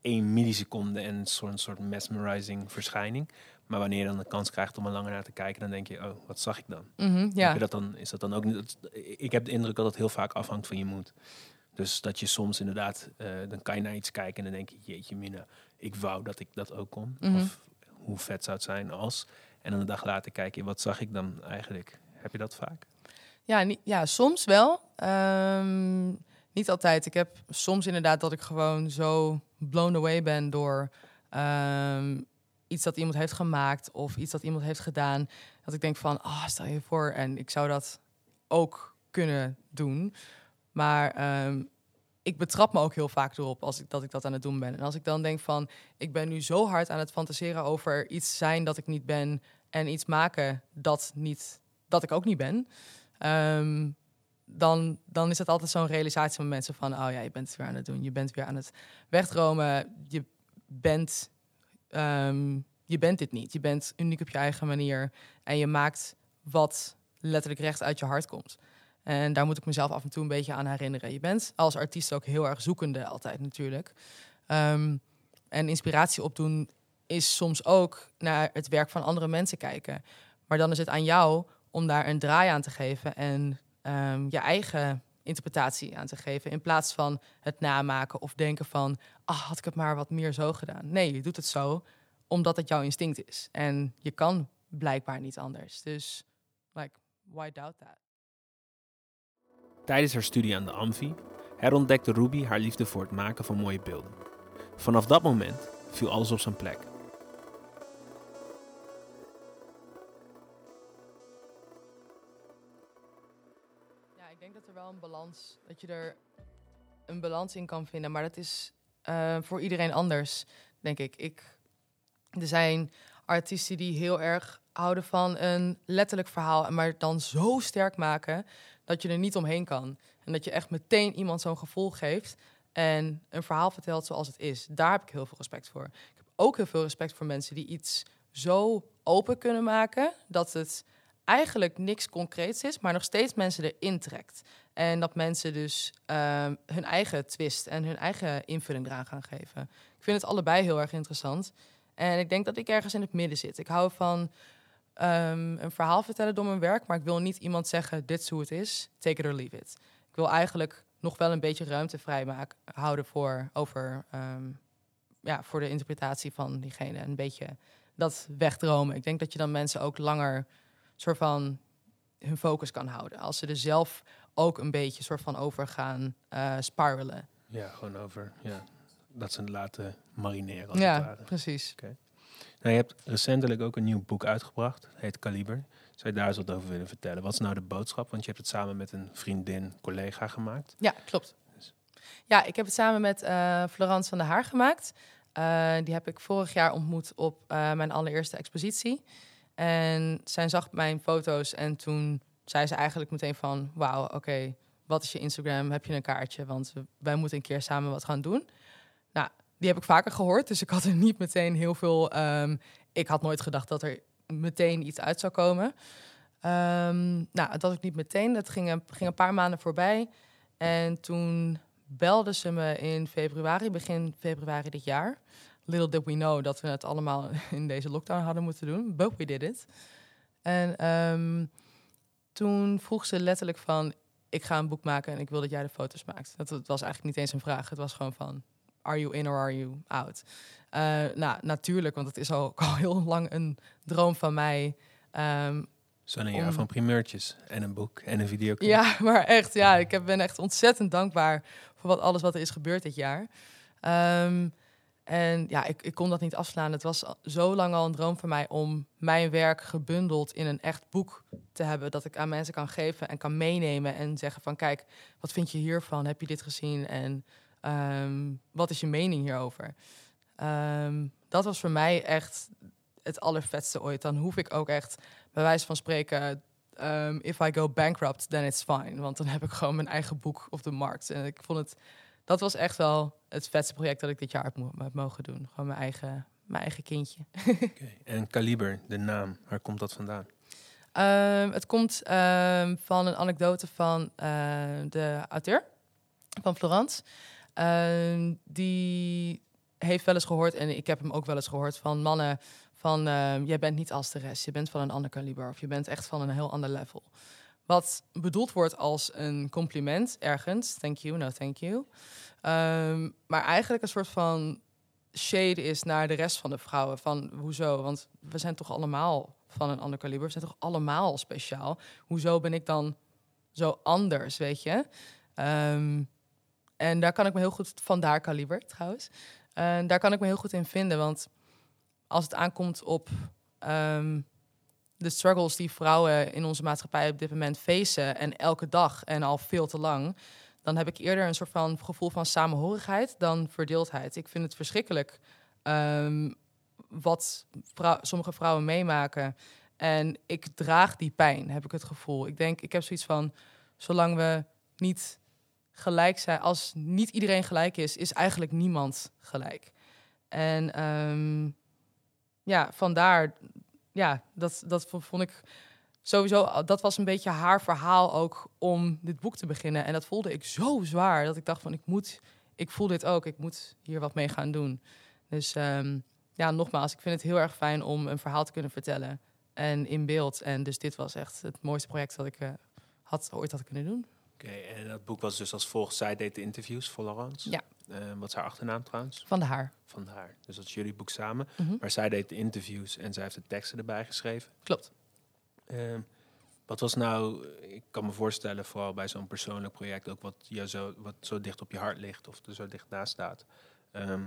S2: één milliseconde en een soort mesmerizing verschijning. Maar wanneer je dan de kans krijgt om er langer naar te kijken, dan denk je, oh, wat zag ik dan?
S3: Mhm,
S2: Heb
S3: ja.
S2: je dat dan, is dat dan ook niet? Ik heb de indruk dat het heel vaak afhangt van je moed. Dus dat je soms inderdaad, eh, dan kan je naar iets kijken en dan denk je, jeetje mina, ik wou dat ik dat ook kon.
S3: Mhm.
S2: Of hoe vet zou het zijn als. En dan een dag later kijk je, wat zag ik dan eigenlijk? Heb je dat vaak?
S3: Ja, niet, ja, soms wel. Ehm, niet altijd. Ik heb soms inderdaad dat ik gewoon zo blown away ben door ehm, iets dat iemand heeft gemaakt of iets dat iemand heeft gedaan. Dat ik denk van, ah, stel je voor en ik zou dat ook kunnen doen. Maar ehm, ik betrap me ook heel vaak erop als ik, dat ik dat aan het doen ben. En als ik dan denk van, ik ben nu zo hard aan het fantaseren over iets zijn dat ik niet ben en iets maken dat, niet, dat ik ook niet ben. Ehm, dan, dan is het altijd zo'n realisatie van mensen van... oh ja, je bent het weer aan het doen. Je bent weer aan het wegdromen. Je bent, ehm, je bent dit niet. Je bent uniek op je eigen manier. En je maakt wat letterlijk recht uit je hart komt. En daar moet ik mezelf af en toe een beetje aan herinneren. Je bent als artiest ook heel erg zoekende altijd natuurlijk. Ehm, en inspiratie opdoen is soms ook naar het werk van andere mensen kijken. Maar dan is het aan jou om daar een draai aan te geven en ehm, je eigen interpretatie aan te geven. In plaats van het namaken of denken van, ah, had ik het maar wat meer zo gedaan. Nee, je doet het zo omdat het jouw instinct is. En je kan blijkbaar niet anders. Dus, like, why doubt that?
S2: Tijdens haar studie aan de Amfi herontdekte Ruby haar liefde voor het maken van mooie beelden. Vanaf dat moment viel alles op zijn plek.
S3: Een balans, dat je er een balans in kan vinden. Maar dat is eh, voor iedereen anders, denk ik. ik. Er zijn artiesten die heel erg houden van een letterlijk verhaal, maar het dan zo sterk maken dat je er niet omheen kan. En dat je echt meteen iemand zo'n gevoel geeft en een verhaal vertelt zoals het is. Daar heb ik heel veel respect voor. Ik heb ook heel veel respect voor mensen die iets zo open kunnen maken dat het eigenlijk niks concreets is, maar nog steeds mensen erin trekt. En dat mensen dus ehm, hun eigen twist en hun eigen invulling eraan gaan geven. Ik vind het allebei heel erg interessant. En ik denk dat ik ergens in het midden zit. Ik hou van ehm, een verhaal vertellen door mijn werk, maar ik wil niet iemand zeggen: dit is hoe het is, take it or leave it. Ik wil eigenlijk nog wel een beetje ruimte vrijmaken houden voor, over, ehm, ja, voor de interpretatie van diegene. Een beetje dat wegdromen. Ik denk dat je dan mensen ook langer soort van hun focus kan houden. Als ze er zelf ook een beetje soort van over gaan eh, spiralen.
S2: Ja, gewoon over ja, dat ze het laten marineren als het
S3: Ja,
S2: ware.
S3: precies.
S2: Nou, je hebt recentelijk ook een nieuw boek uitgebracht. Het heet Kaliber. Zou je daar eens wat over willen vertellen? Wat is nou de boodschap? Want je hebt het samen met een vriendin, collega gemaakt.
S3: Ja, klopt. Ja, ik heb het samen met eh Florence van der Haar gemaakt. Eh, die heb ik vorig jaar ontmoet op eh, mijn allereerste expositie. En zij zag mijn foto's en toen zei ze eigenlijk meteen van... wauw, oké, wat is je Instagram? Heb je een kaartje? Want wij moeten een keer samen wat gaan doen. Nou, die heb ik vaker gehoord, dus ik had er niet meteen heel veel... ehm, ik had nooit gedacht dat er meteen iets uit zou komen. Ehm, nou, dat ik niet meteen. Dat ging een, ging een paar maanden voorbij. En toen belde ze me in februari, begin februari dit jaar. Little did we know dat we het allemaal in deze lockdown hadden moeten doen. But we did it. En ehm, toen vroeg ze letterlijk van... ik ga een boek maken en ik wil dat jij de foto's maakt. Dat, dat was eigenlijk niet eens een vraag. Het was gewoon van... are you in or are you out? Eh, nou, natuurlijk, want het is al, al heel lang een droom van mij... Ehm,
S2: Zo'n jaar
S3: Om-
S2: van primeurtjes en een boek en een videoclip.
S3: ja, maar echt, ja, ik heb- ben echt ontzettend dankbaar voor wat, alles wat er is gebeurd dit jaar. Ehm, en ja, ik, ik kon dat niet afslaan. Het was zo lang al een droom voor mij om mijn werk gebundeld in een echt boek te hebben. Dat ik aan mensen kan geven en kan meenemen en zeggen van kijk, wat vind je hiervan? Heb je dit gezien? En ehm, wat is je mening hierover? Ehm, dat was voor mij echt het allervetste ooit. Dan hoef ik ook echt, bij wijze van spreken, um, if I go bankrupt, then it's fine. Want dan heb ik gewoon mijn eigen boek op de markt. En ik vond het, dat was echt wel het vetste project dat ik dit jaar heb, mo- heb mogen doen. Gewoon mijn eigen, mijn eigen kindje.
S2: En Kaliber, de naam, waar komt dat vandaan?
S3: Ehm, het komt ehm, van een anekdote van eh, de auteur, van Florence. Ehm, die heeft wel eens gehoord, en ik heb hem ook wel eens gehoord, van mannen van... ehm, jij bent niet als de rest, je bent van een ander kaliber... of je bent echt van een heel ander level. Wat bedoeld wordt als een compliment ergens. Thank you, no thank you. Ehm, maar eigenlijk een soort van shade is naar de rest van de vrouwen. Van hoezo? Want we zijn toch allemaal van een ander kaliber. We zijn toch allemaal speciaal. Hoezo ben ik dan zo anders, weet je? Ehm, en daar kan ik me heel goed... Vandaar kaliber, trouwens. En daar kan ik me heel goed in vinden. Want als het aankomt op... ehm, de struggles die vrouwen in onze maatschappij op dit moment facen... en elke dag en al veel te lang... dan heb ik eerder een soort van gevoel van samenhorigheid dan verdeeldheid. Ik vind het verschrikkelijk ehm, wat sommige vrouwen meemaken. En ik draag die pijn, heb ik het gevoel. Ik denk, ik heb zoiets van... zolang we niet gelijk zijn... als niet iedereen gelijk is, is eigenlijk niemand gelijk. En ehm, ja, vandaar ja, dat, dat vond ik sowieso, dat was een beetje haar verhaal ook om dit boek te beginnen. En dat voelde ik zo zwaar dat ik dacht van ik moet, ik voel dit ook, ik moet hier wat mee gaan doen. Dus ehm, ja, nogmaals, ik vind het heel erg fijn om een verhaal te kunnen vertellen en in beeld. En dus dit was echt het mooiste project dat ik eh, had, ooit had kunnen doen.
S2: Oké, en dat boek was dus als volgt. Zij deed de interviews voor Laurence.
S3: Ja.
S2: Eh, wat is haar achternaam trouwens?
S3: Van de haar.
S2: Van haar. Dus dat is jullie boek samen.
S3: Mhm.
S2: Maar zij deed de interviews en zij heeft de teksten erbij geschreven.
S3: Klopt.
S2: Ehm, wat was nou, ik kan me voorstellen, vooral bij zo'n persoonlijk project, ook wat, je zo, wat zo dicht op je hart ligt of er zo dicht naast staat. ehm,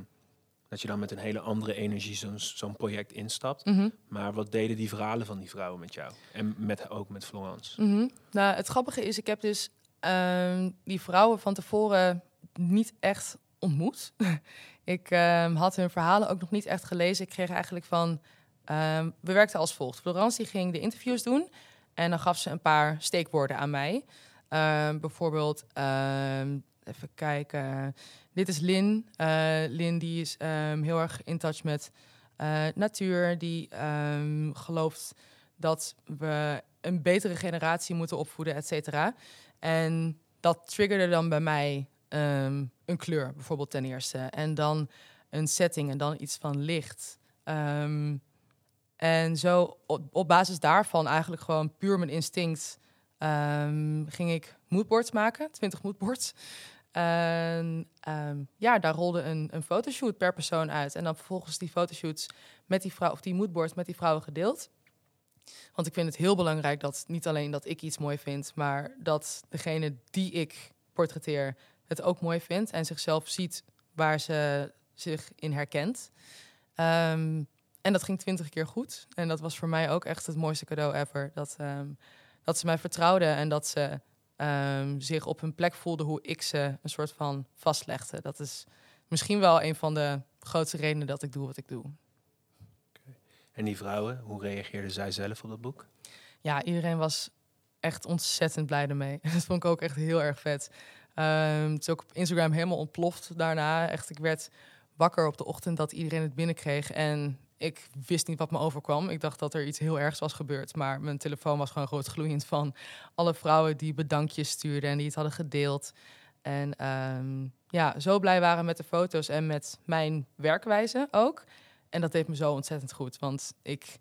S2: dat je dan met een hele andere energie zo'n zo'n project instapt.
S3: Mhm.
S2: Maar wat deden die verhalen van die vrouwen met jou? En met, ook met Florence?
S3: Mhm. Nou, het grappige is, ik heb dus ehm, die vrouwen van tevoren niet echt ontmoet. ik ehm, had hun verhalen ook nog niet echt gelezen. Ik kreeg eigenlijk van... ehm, we werkten als volgt. Florence ging de interviews doen. En dan gaf ze een paar steekwoorden aan mij. Ehm, bijvoorbeeld, even kijken. Dit is Lin. Eh, Lin die is heel erg in touch met eh, natuur. Die gelooft dat we een betere generatie moeten opvoeden, et cetera. En dat triggerde dan bij mij een kleur, bijvoorbeeld ten eerste. En dan een setting en dan iets van licht. Ehm, en zo op, basis daarvan eigenlijk gewoon puur mijn instinct... ehm, ging ik moodboards maken, 20 moodboards. En ehm, ja, daar rolde een, een fotoshoot per persoon uit. En dan vervolgens die fotoshoots met die vrouw, of die moodboards met die vrouwen gedeeld. Want ik vind het heel belangrijk dat niet alleen dat ik iets mooi vind, maar dat degene die ik portretteer het ook mooi vindt en zichzelf ziet waar ze zich in herkent. Ehm, en dat ging twintig keer goed. En dat was voor mij ook echt het mooiste cadeau ever. Dat, ehm, dat ze mij vertrouwden en dat ze ehm, zich op hun plek voelden hoe ik ze een soort van vastlegde. Dat is misschien wel een van de grootste redenen dat ik doe wat ik doe.
S2: En die vrouwen, hoe reageerden zij zelf op dat boek?
S3: ja, iedereen was echt ontzettend blij ermee. Dat vond ik ook echt heel erg vet. Ehm, het is ook op Instagram helemaal ontploft daarna. Echt, ik werd wakker op de ochtend dat iedereen het binnenkreeg. En ik wist niet wat me overkwam. Ik dacht dat er iets heel ergs was gebeurd. Maar mijn telefoon was gewoon groot gloeiend van alle vrouwen die bedankjes stuurden en die het hadden gedeeld. En ehm, ja, zo blij waren met de foto's en met mijn werkwijze ook. En dat deed me zo ontzettend goed. Want ik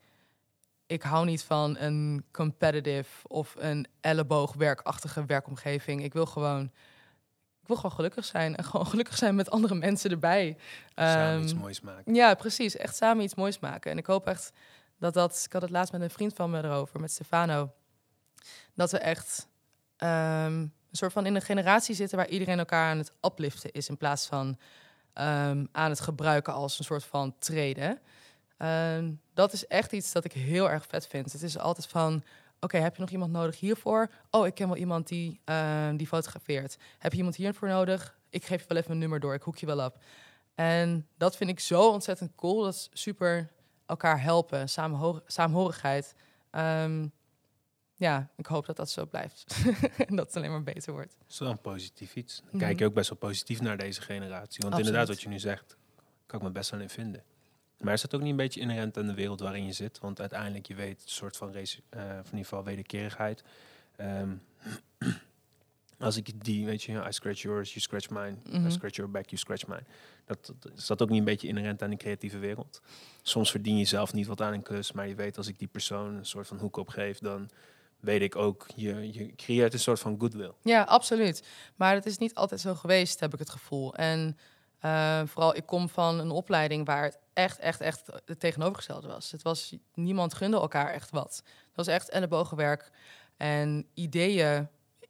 S3: ik hou niet van een competitive of een elleboogwerkachtige werkomgeving. Ik wil gewoon, ik wil gewoon gelukkig zijn en gewoon gelukkig zijn met andere mensen erbij.
S2: Samen
S3: Ehm,
S2: iets moois maken.
S3: ja, precies. Echt samen iets moois maken. En ik hoop echt dat dat. Ik had het laatst met een vriend van me erover, met Stefano. Dat we echt ehm, een soort van in een generatie zitten waar iedereen elkaar aan het upliften is. In plaats van ehm, aan het gebruiken als een soort van treden. Ehm, dat is echt iets dat ik heel erg vet vind. Het is altijd van. Oké, heb je nog iemand nodig hiervoor? Oh, ik ken wel iemand die, ehm, die fotografeert. Heb je iemand hiervoor nodig? Ik geef je wel even een nummer door. Ik hoek je wel op. En dat vind ik zo ontzettend cool. Dat is super elkaar helpen, samenhor saamhorigheid. Ehm, ja, ik hoop dat dat zo blijft. en dat het alleen maar beter wordt.
S2: Een positief iets. Dan
S3: Mhm.
S2: kijk je ook best wel positief naar deze generatie. Want
S3: Absoluut.
S2: inderdaad, wat je nu zegt, kan ik me best wel in vinden. Maar is dat ook niet een beetje inherent aan de wereld waarin je zit? Want uiteindelijk, je weet, een soort van, race, uh, in ieder geval wederkerigheid. Ehm, als ik die, weet je, I scratch yours, you scratch mine.
S3: Mhm.
S2: I scratch your back, you scratch mine. Dat, dat, is dat ook niet een beetje inherent aan die creatieve wereld? Soms verdien je zelf niet wat aan een klus, maar je weet als ik die persoon een soort van hoek op geef, dan weet ik ook, je, je creëert een soort van goodwill.
S3: Ja, absoluut. Maar het is niet altijd zo geweest, heb ik het gevoel. En uh, vooral, ik kom van een opleiding waar het echt, echt, echt het tegenovergestelde was. Het was, niemand gunde elkaar echt wat. Het was echt ellebogenwerk en ideeën.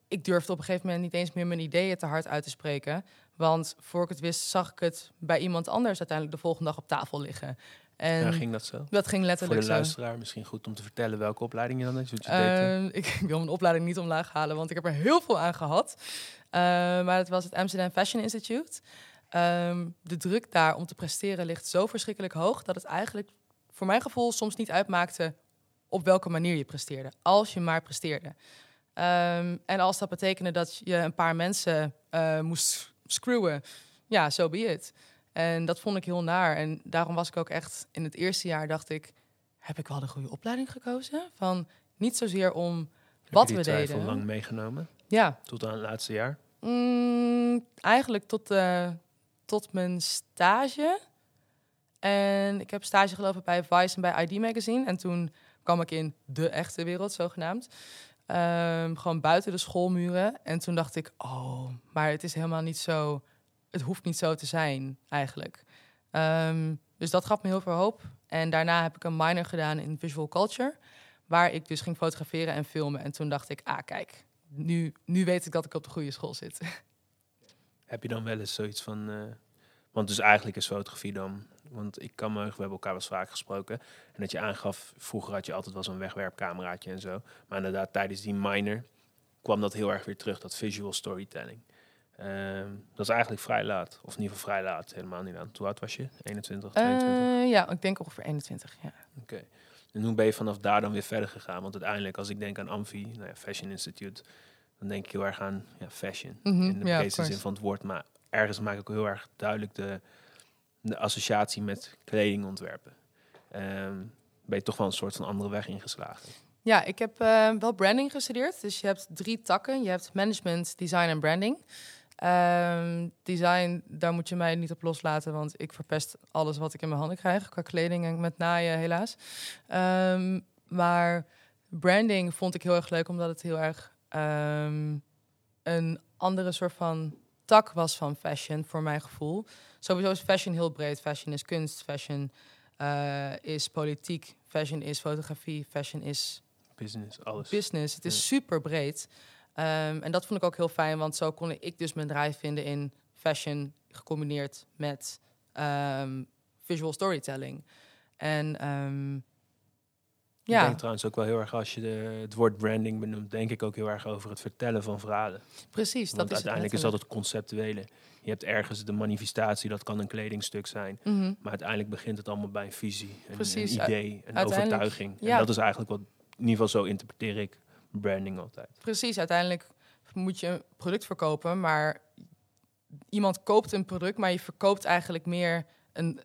S3: Ik durfde op een gegeven moment niet eens meer mijn ideeën te hard uit te spreken. Want voor ik het wist, zag ik het bij iemand anders uiteindelijk de volgende dag op tafel liggen. En
S2: ja, ging dat zo?
S3: Dat ging letterlijk
S2: Voor de
S3: zo.
S2: luisteraar misschien goed om te vertellen welke opleiding je dan hebt. Je
S3: Uh,
S2: deed,
S3: ik wil mijn opleiding niet omlaag halen, want ik heb er heel veel aan gehad. Uh, maar het was het Amsterdam Fashion Institute. Um, de druk daar om te presteren ligt zo verschrikkelijk hoog dat het eigenlijk voor mijn gevoel soms niet uitmaakte op welke manier je presteerde, als je maar presteerde. Um, en als dat betekende dat je een paar mensen uh, moest screwen, ja, zo so be it. En dat vond ik heel naar. En daarom was ik ook echt in het eerste jaar dacht ik, heb ik wel de goede opleiding gekozen? Van niet zozeer om wat
S2: Heb je
S3: we deden.
S2: lang meegenomen?
S3: Ja.
S2: Tot aan het laatste jaar?
S3: Mm, eigenlijk tot, uh, tot mijn stage. En ik heb stage gelopen bij Vice en bij ID Magazine. En toen kwam ik in de echte wereld, zogenaamd. Um, gewoon buiten de schoolmuren. En toen dacht ik, oh, maar het is helemaal niet zo... Het hoeft niet zo te zijn, eigenlijk. Um, dus dat gaf me heel veel hoop. En daarna heb ik een minor gedaan in visual culture. Waar ik dus ging fotograferen en filmen. En toen dacht ik, ah, kijk, nu, nu weet ik dat ik op de goede school zit.
S2: Heb je dan wel eens zoiets van... Uh, want dus eigenlijk is fotografie dan... Want ik kan me, we hebben elkaar wel eens vaak gesproken. En dat je aangaf, vroeger had je altijd wel zo'n wegwerpcameraatje en zo. Maar inderdaad, tijdens die minor kwam dat heel erg weer terug, dat visual storytelling. Um, dat is eigenlijk vrij laat. Of in ieder geval vrij laat, helemaal niet aan. Hoe oud was je? 21, 22?
S3: Uh, ja, ik denk ongeveer 21, ja.
S2: Oké. Okay. En hoe ben je vanaf daar dan weer verder gegaan? Want uiteindelijk, als ik denk aan Amfi, nou ja, Fashion Institute... dan denk ik heel erg aan ja, fashion.
S3: Mm -hmm,
S2: in de breedste zin van het woord. Maar ergens maak ik ook heel erg duidelijk de, associatie met kledingontwerpen. Um, ben je toch wel een soort van andere weg ingeslagen?
S3: Ja, ik heb uh, wel branding gestudeerd. Dus je hebt drie takken. Je hebt management, design en branding. Um, design, daar moet je mij niet op loslaten, want ik verpest alles wat ik in mijn handen krijg, qua kleding en met naaien helaas. Um, maar branding vond ik heel erg leuk, omdat het heel erg een andere soort van tak was van fashion, voor mijn gevoel. Sowieso is fashion heel breed. Fashion is kunst, fashion uh, is politiek, fashion is fotografie, fashion is...
S2: Business, alles.
S3: Business, het is
S2: Ja.
S3: super breed. Um, en dat vond ik ook heel fijn, want zo kon ik dus mijn drive vinden in fashion gecombineerd met um, visual storytelling. En um,
S2: Ik
S3: ja,
S2: denk trouwens ook wel heel erg, als je de, het woord branding benoemt, denk ik ook heel erg over het vertellen van verhalen.
S3: precies.
S2: Want
S3: dat is het
S2: uiteindelijk is dat het conceptuele. Je hebt ergens de manifestatie, dat kan een kledingstuk zijn.
S3: Mhm.
S2: Maar uiteindelijk begint het allemaal bij een visie, een,
S3: Precies,
S2: een idee, een overtuiging. En dat is eigenlijk wat, in ieder geval zo interpreteer ik branding altijd.
S3: Precies, uiteindelijk moet je een product verkopen, maar iemand koopt een product, maar je verkoopt eigenlijk meer een,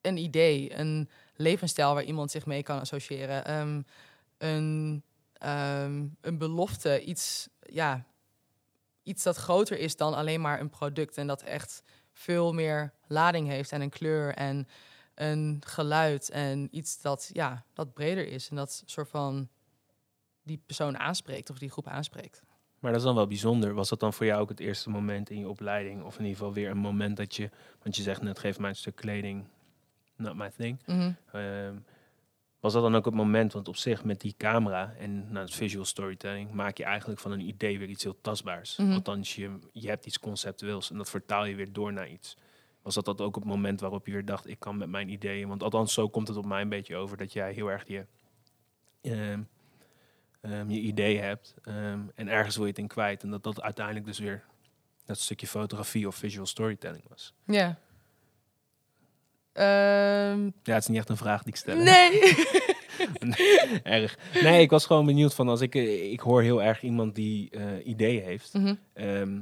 S3: een idee, een levensstijl waar iemand zich mee kan associëren. Ehm, een, ehm, een belofte, iets, ja, iets dat groter is dan alleen maar een product en dat echt veel meer lading heeft en een kleur en een geluid en iets dat, ja, dat breder is en dat soort van die persoon aanspreekt of die groep aanspreekt.
S2: Maar dat is dan wel bijzonder. Was dat dan voor jou ook het eerste moment in je opleiding? Of in ieder geval weer een moment dat je... Want je zegt net, geef mij een stuk kleding. Not my thing.
S3: Mhm.
S2: Ehm, was dat dan ook het moment, want op zich met die camera en nou, het visual storytelling maak je eigenlijk van een idee weer iets heel tastbaars.
S3: Mhm.
S2: Althans, je, je hebt iets conceptueels en dat vertaal je weer door naar iets. Was dat, dat ook het moment waarop je weer dacht, ik kan met mijn ideeën, want althans zo komt het op mij een beetje over, dat jij heel erg je, ehm, ehm, je idee hebt en ergens wil je het in kwijt. En dat dat uiteindelijk dus weer dat stukje fotografie of visual storytelling was.
S3: Ja. Ehm,
S2: Ja, het is niet echt een vraag die ik stel.
S3: nee.
S2: erg. Nee, ik was gewoon benieuwd van als ik, eh, ik hoor heel erg iemand die eh, ideeën heeft.
S3: Mhm.
S2: Ehm,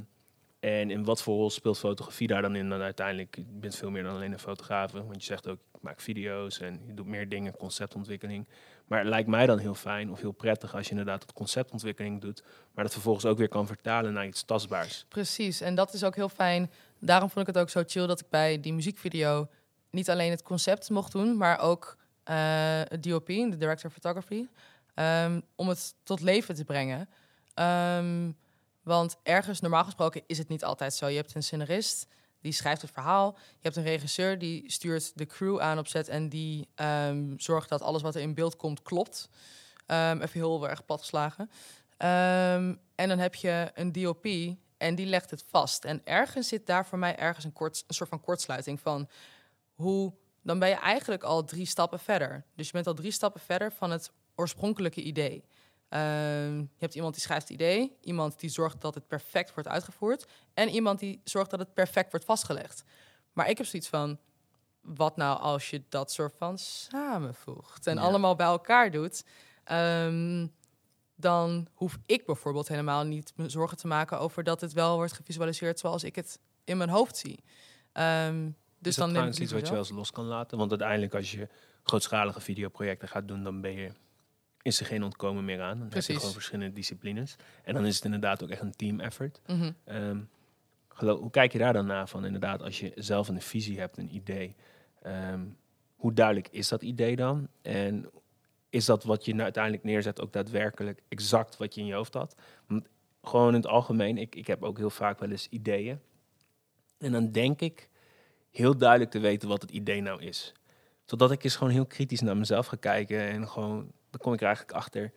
S2: En in wat voor rol speelt fotografie daar dan in? Dan uiteindelijk, je bent veel meer dan alleen een fotograaf. Want je zegt ook, ik maak video's en je doet meer dingen, conceptontwikkeling. Maar het lijkt mij dan heel fijn of heel prettig als je inderdaad het conceptontwikkeling doet. Maar dat vervolgens ook weer kan vertalen naar iets tastbaars.
S3: Precies, en dat is ook heel fijn. Daarom vond ik het ook zo chill dat ik bij die muziekvideo niet alleen het concept mocht doen, maar ook uh, het DOP, de Director of Photography, um, om het tot leven te brengen. Um, want ergens, normaal gesproken, is het niet altijd zo. Je hebt een scenarist, die schrijft het verhaal. Je hebt een regisseur, die stuurt de crew aan op set... en die um, zorgt dat alles wat er in beeld komt, klopt. Even heel erg platgeslagen. En dan heb je een DOP en die legt het vast. En ergens zit daar voor mij ergens een, kort, een soort van kortsluiting van... hoe dan ben je eigenlijk al drie stappen verder. Dus je bent al drie stappen verder van het oorspronkelijke idee. Uh, je hebt iemand die schrijft het idee, iemand die zorgt dat het perfect wordt uitgevoerd en iemand die zorgt dat het perfect wordt vastgelegd. Maar ik heb zoiets van, wat nou als je dat soort van samenvoegt en allemaal bij elkaar doet, um, dan hoef ik bijvoorbeeld helemaal niet me zorgen te maken over dat het wel wordt gevisualiseerd zoals ik het in mijn hoofd zie. Um, dus
S2: is dat dan iets wat je wel eens los kan laten? Want uiteindelijk als je grootschalige videoprojecten gaat doen, dan ben je is er geen ontkomen meer aan. Dan Precies. heb je gewoon verschillende disciplines. En dan is het inderdaad ook echt een team effort. Mm hoe kijk je daar dan naar van inderdaad, als je zelf een visie hebt, een idee, ehm, hoe duidelijk is dat idee dan? En is dat wat je nou uiteindelijk neerzet ook daadwerkelijk exact wat je in je hoofd had? Want gewoon in het algemeen, ik, ik heb ook heel vaak wel eens ideeën. En dan denk ik heel duidelijk te weten wat het idee nou is. Totdat ik eens gewoon heel kritisch naar mezelf ga kijken en gewoon dan kom ik er eigenlijk achter.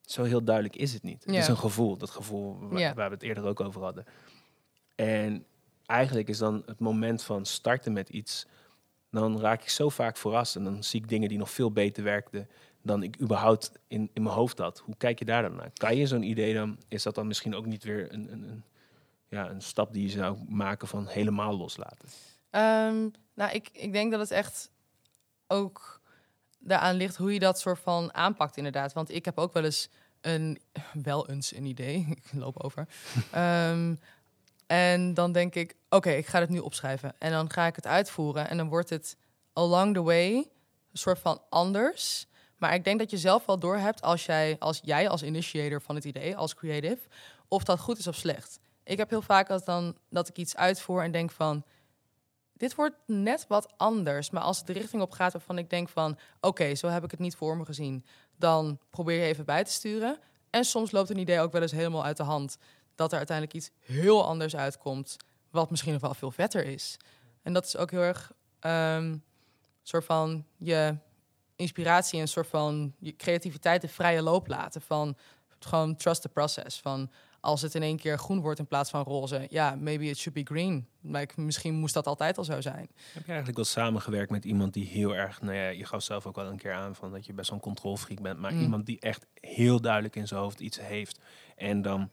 S2: Zo heel duidelijk is het niet. Het is een gevoel, dat gevoel waar, waar, we het eerder ook over hadden. En eigenlijk is dan het moment van starten met iets, dan raak ik zo vaak verrast en dan zie ik dingen die nog veel beter werkten dan ik überhaupt in, in mijn hoofd had. Hoe kijk je daar dan naar? Kan je zo'n idee dan, is dat dan misschien ook niet weer een, een, een ja, een stap die je zou maken van helemaal loslaten?
S3: Um, nou, ik, ik denk dat het echt ook daaraan ligt hoe je dat soort van aanpakt, inderdaad. Want ik heb ook wel eens een, wel eens een idee. ik loop over. Ehm, en dan denk ik, oké, ik ga het nu opschrijven. En dan ga ik het uitvoeren. En dan wordt het along the way een soort van anders. Maar ik denk dat je zelf wel doorhebt als jij als, jij als initiator van het idee, als creative, of dat goed is of slecht. Ik heb heel vaak dat, dan, dat ik iets uitvoer en denk van dit wordt net wat anders. Maar als het de richting op gaat waarvan ik denk van... oké, zo heb ik het niet voor me gezien. Dan probeer je even bij te sturen. En soms loopt een idee ook wel eens helemaal uit de hand. Dat er uiteindelijk iets heel anders uitkomt. Wat misschien nog wel veel vetter is. En dat is ook heel erg... Um, soort van je inspiratie en soort van je creativiteit de vrije loop laten. Van gewoon trust the process. Van als het in één keer groen wordt in plaats van roze, ja, maybe it should be green. Like, misschien moest dat altijd al zo zijn.
S2: Heb je eigenlijk wel samengewerkt met iemand die heel erg, nou ja, je gaf zelf ook wel een keer aan van dat je best wel een controlfreak bent, maar mm. iemand die echt heel duidelijk in zijn hoofd iets heeft en dan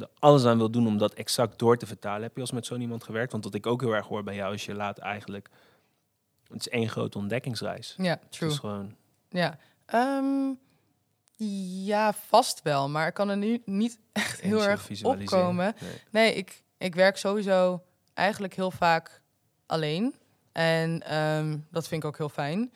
S2: er alles aan wil doen om dat exact door te vertalen. Heb je als met zo'n iemand gewerkt? Want wat ik ook heel erg hoor bij jou is je laat eigenlijk, het is één grote ontdekkingsreis.
S3: Ja, true.
S2: Het is gewoon.
S3: Ja. Um, ja, vast wel. Maar ik kan er nu niet echt heel erg opkomen. Nee, nee ik, ik werk sowieso eigenlijk heel vaak alleen. En um, dat vind ik ook heel fijn.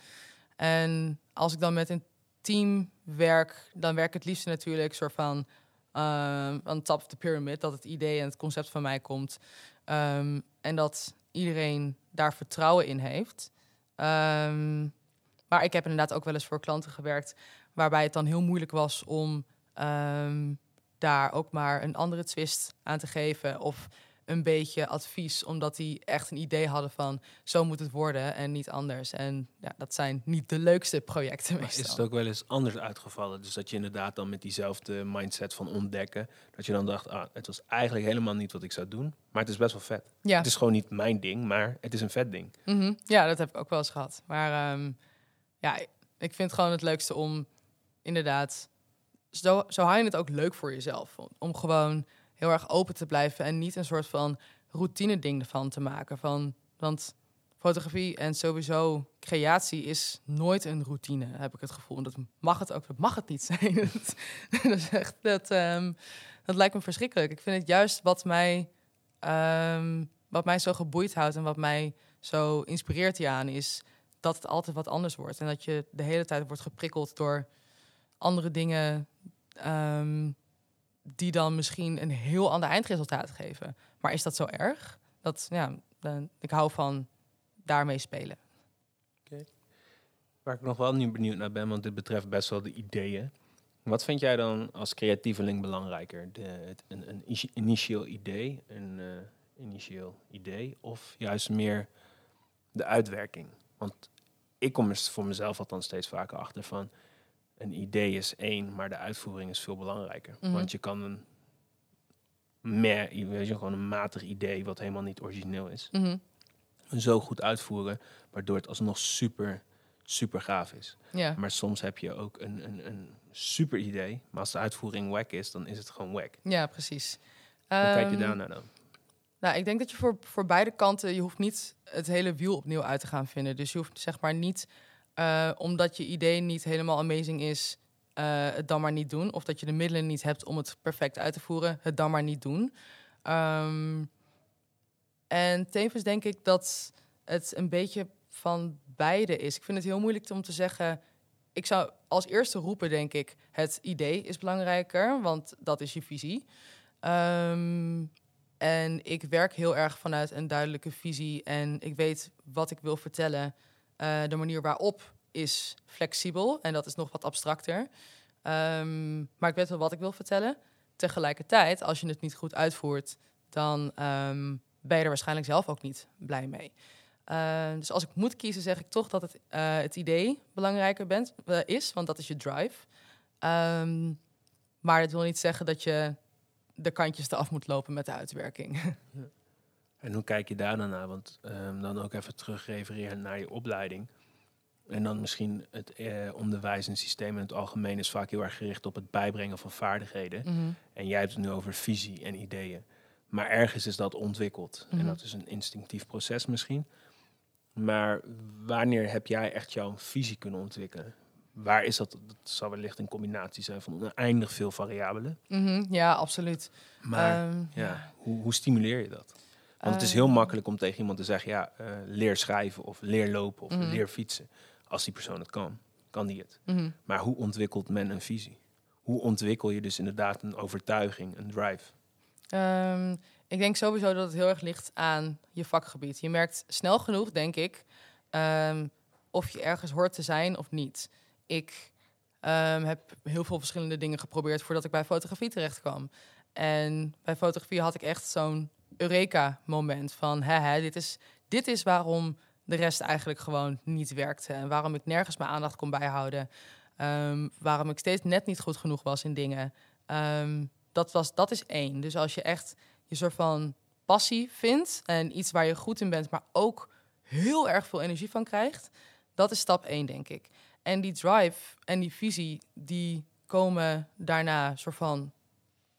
S3: En als ik dan met een team werk, dan werk ik het liefst natuurlijk soort van um, aan top of the pyramid. Dat het idee en het concept van mij komt. Um, en dat iedereen daar vertrouwen in heeft. Maar ik heb inderdaad ook wel eens voor klanten gewerkt Waarbij het dan heel moeilijk was om um, daar ook maar een andere twist aan te geven. Of een beetje advies, omdat die echt een idee hadden van zo moet het worden en niet anders. En ja, dat zijn niet de leukste projecten maar
S2: Is het ook wel eens anders uitgevallen? Dus dat je inderdaad dan met diezelfde mindset van ontdekken, dat je dan dacht, ah, het was eigenlijk helemaal niet wat ik zou doen, maar het is best wel vet. Ja. Het is gewoon niet mijn ding, maar het is een vet ding.
S3: Mm -hmm. Ja, dat heb ik ook wel eens gehad. Maar um, ja, ik vind gewoon het leukste om inderdaad, zo, zo hou je het ook leuk voor jezelf. Om gewoon heel erg open te blijven en niet een soort van routine ding ervan te maken. Van, want fotografie en sowieso creatie is nooit een routine, heb ik het gevoel. dat mag het ook, dat mag het niet zijn. dat, is echt, dat, um, dat lijkt me verschrikkelijk. Ik vind het juist wat mij ehm, wat mij zo geboeid houdt en wat mij zo inspireert hieraan is dat het altijd wat anders wordt. En dat je de hele tijd wordt geprikkeld door andere dingen ehm, die dan misschien een heel ander eindresultaat geven. Maar is dat zo erg? Dat, ja, dan, ik hou van daarmee spelen.
S2: Waar ik nog wel nu benieuwd naar ben, want dit betreft best wel de ideeën. Wat vind jij dan als creatieveling belangrijker? De, een, een initieel idee, een eh, initieel idee, of juist meer de uitwerking? Want ik kom er voor mezelf althans steeds vaker achter van een idee is één, maar de uitvoering is veel belangrijker.
S3: Mhm.
S2: Want je kan een meh, weet je, gewoon een matig idee wat helemaal niet origineel is,
S3: Mhm.
S2: zo goed uitvoeren, waardoor het alsnog super, super gaaf is.
S3: Ja.
S2: Maar soms heb je ook een, een, een super idee, maar als de uitvoering wack is, dan is het gewoon wack.
S3: ja, precies.
S2: Hoe kijk je
S3: Ehm,
S2: daarnaar dan?
S3: Nou, ik denk dat je voor, voor beide kanten, je hoeft niet het hele wiel opnieuw uit te gaan vinden. Dus je hoeft zeg maar niet, eh, omdat je idee niet helemaal amazing is, eh, het dan maar niet doen. Of dat je de middelen niet hebt om het perfect uit te voeren, het dan maar niet doen. Ehm, en tevens denk ik dat het een beetje van beide is. Ik vind het heel moeilijk om te zeggen. Ik zou als eerste roepen, denk ik, het idee is belangrijker, want dat is je visie. Ehm, en ik werk heel erg vanuit een duidelijke visie en ik weet wat ik wil vertellen. Eh, de manier waarop is flexibel en dat is nog wat abstracter. Ehm, maar ik weet wel wat ik wil vertellen. Tegelijkertijd, als je het niet goed uitvoert, dan ehm, ben je er waarschijnlijk zelf ook niet blij mee. Eh, dus als ik moet kiezen, zeg ik toch dat het, eh, het idee belangrijker bent, eh, is, want dat is je drive. Ehm, maar dat wil niet zeggen dat je de kantjes eraf moet lopen met de uitwerking.
S2: En hoe kijk je daar dan naar? Want ehm, dan ook even terug refereren naar je opleiding. En dan misschien het eh, onderwijs en systeem in het algemeen is vaak heel erg gericht op het bijbrengen van vaardigheden.
S3: Mhm.
S2: En jij hebt het nu over visie en ideeën. Maar ergens is dat ontwikkeld.
S3: Mhm.
S2: En dat is een instinctief proces misschien. Maar wanneer heb jij echt jouw visie kunnen ontwikkelen? Waar is dat? Dat zal wellicht een combinatie zijn van oneindig veel variabelen.
S3: Mhm, ja, absoluut.
S2: Maar
S3: Ehm,
S2: ja, hoe, hoe stimuleer je dat? Want het is
S3: Ehm,
S2: heel makkelijk om tegen iemand te zeggen: ja, eh, leer schrijven of leer lopen of
S3: Mhm.
S2: leer fietsen. Als die persoon het kan, kan die het.
S3: mhm.
S2: Maar hoe ontwikkelt men een visie? Hoe ontwikkel je dus inderdaad een overtuiging, een drive?
S3: Ehm, ik denk sowieso dat het heel erg ligt aan je vakgebied. Je merkt snel genoeg, denk ik, ehm, of je ergens hoort te zijn of niet. Ik ehm, heb heel veel verschillende dingen geprobeerd voordat ik bij fotografie terecht kwam. En bij fotografie had ik echt zo'n Eureka-moment van... Hè, hè, dit, is, dit is waarom de rest eigenlijk gewoon niet werkte. En waarom ik nergens mijn aandacht kon bijhouden. Ehm, waarom ik steeds net niet goed genoeg was in dingen. Ehm, dat, was, dat is één. Dus als je echt je soort van passie vindt en iets waar je goed in bent, maar ook heel erg veel energie van krijgt, dat is stap één, denk ik. En die drive en die visie, die komen daarna soort van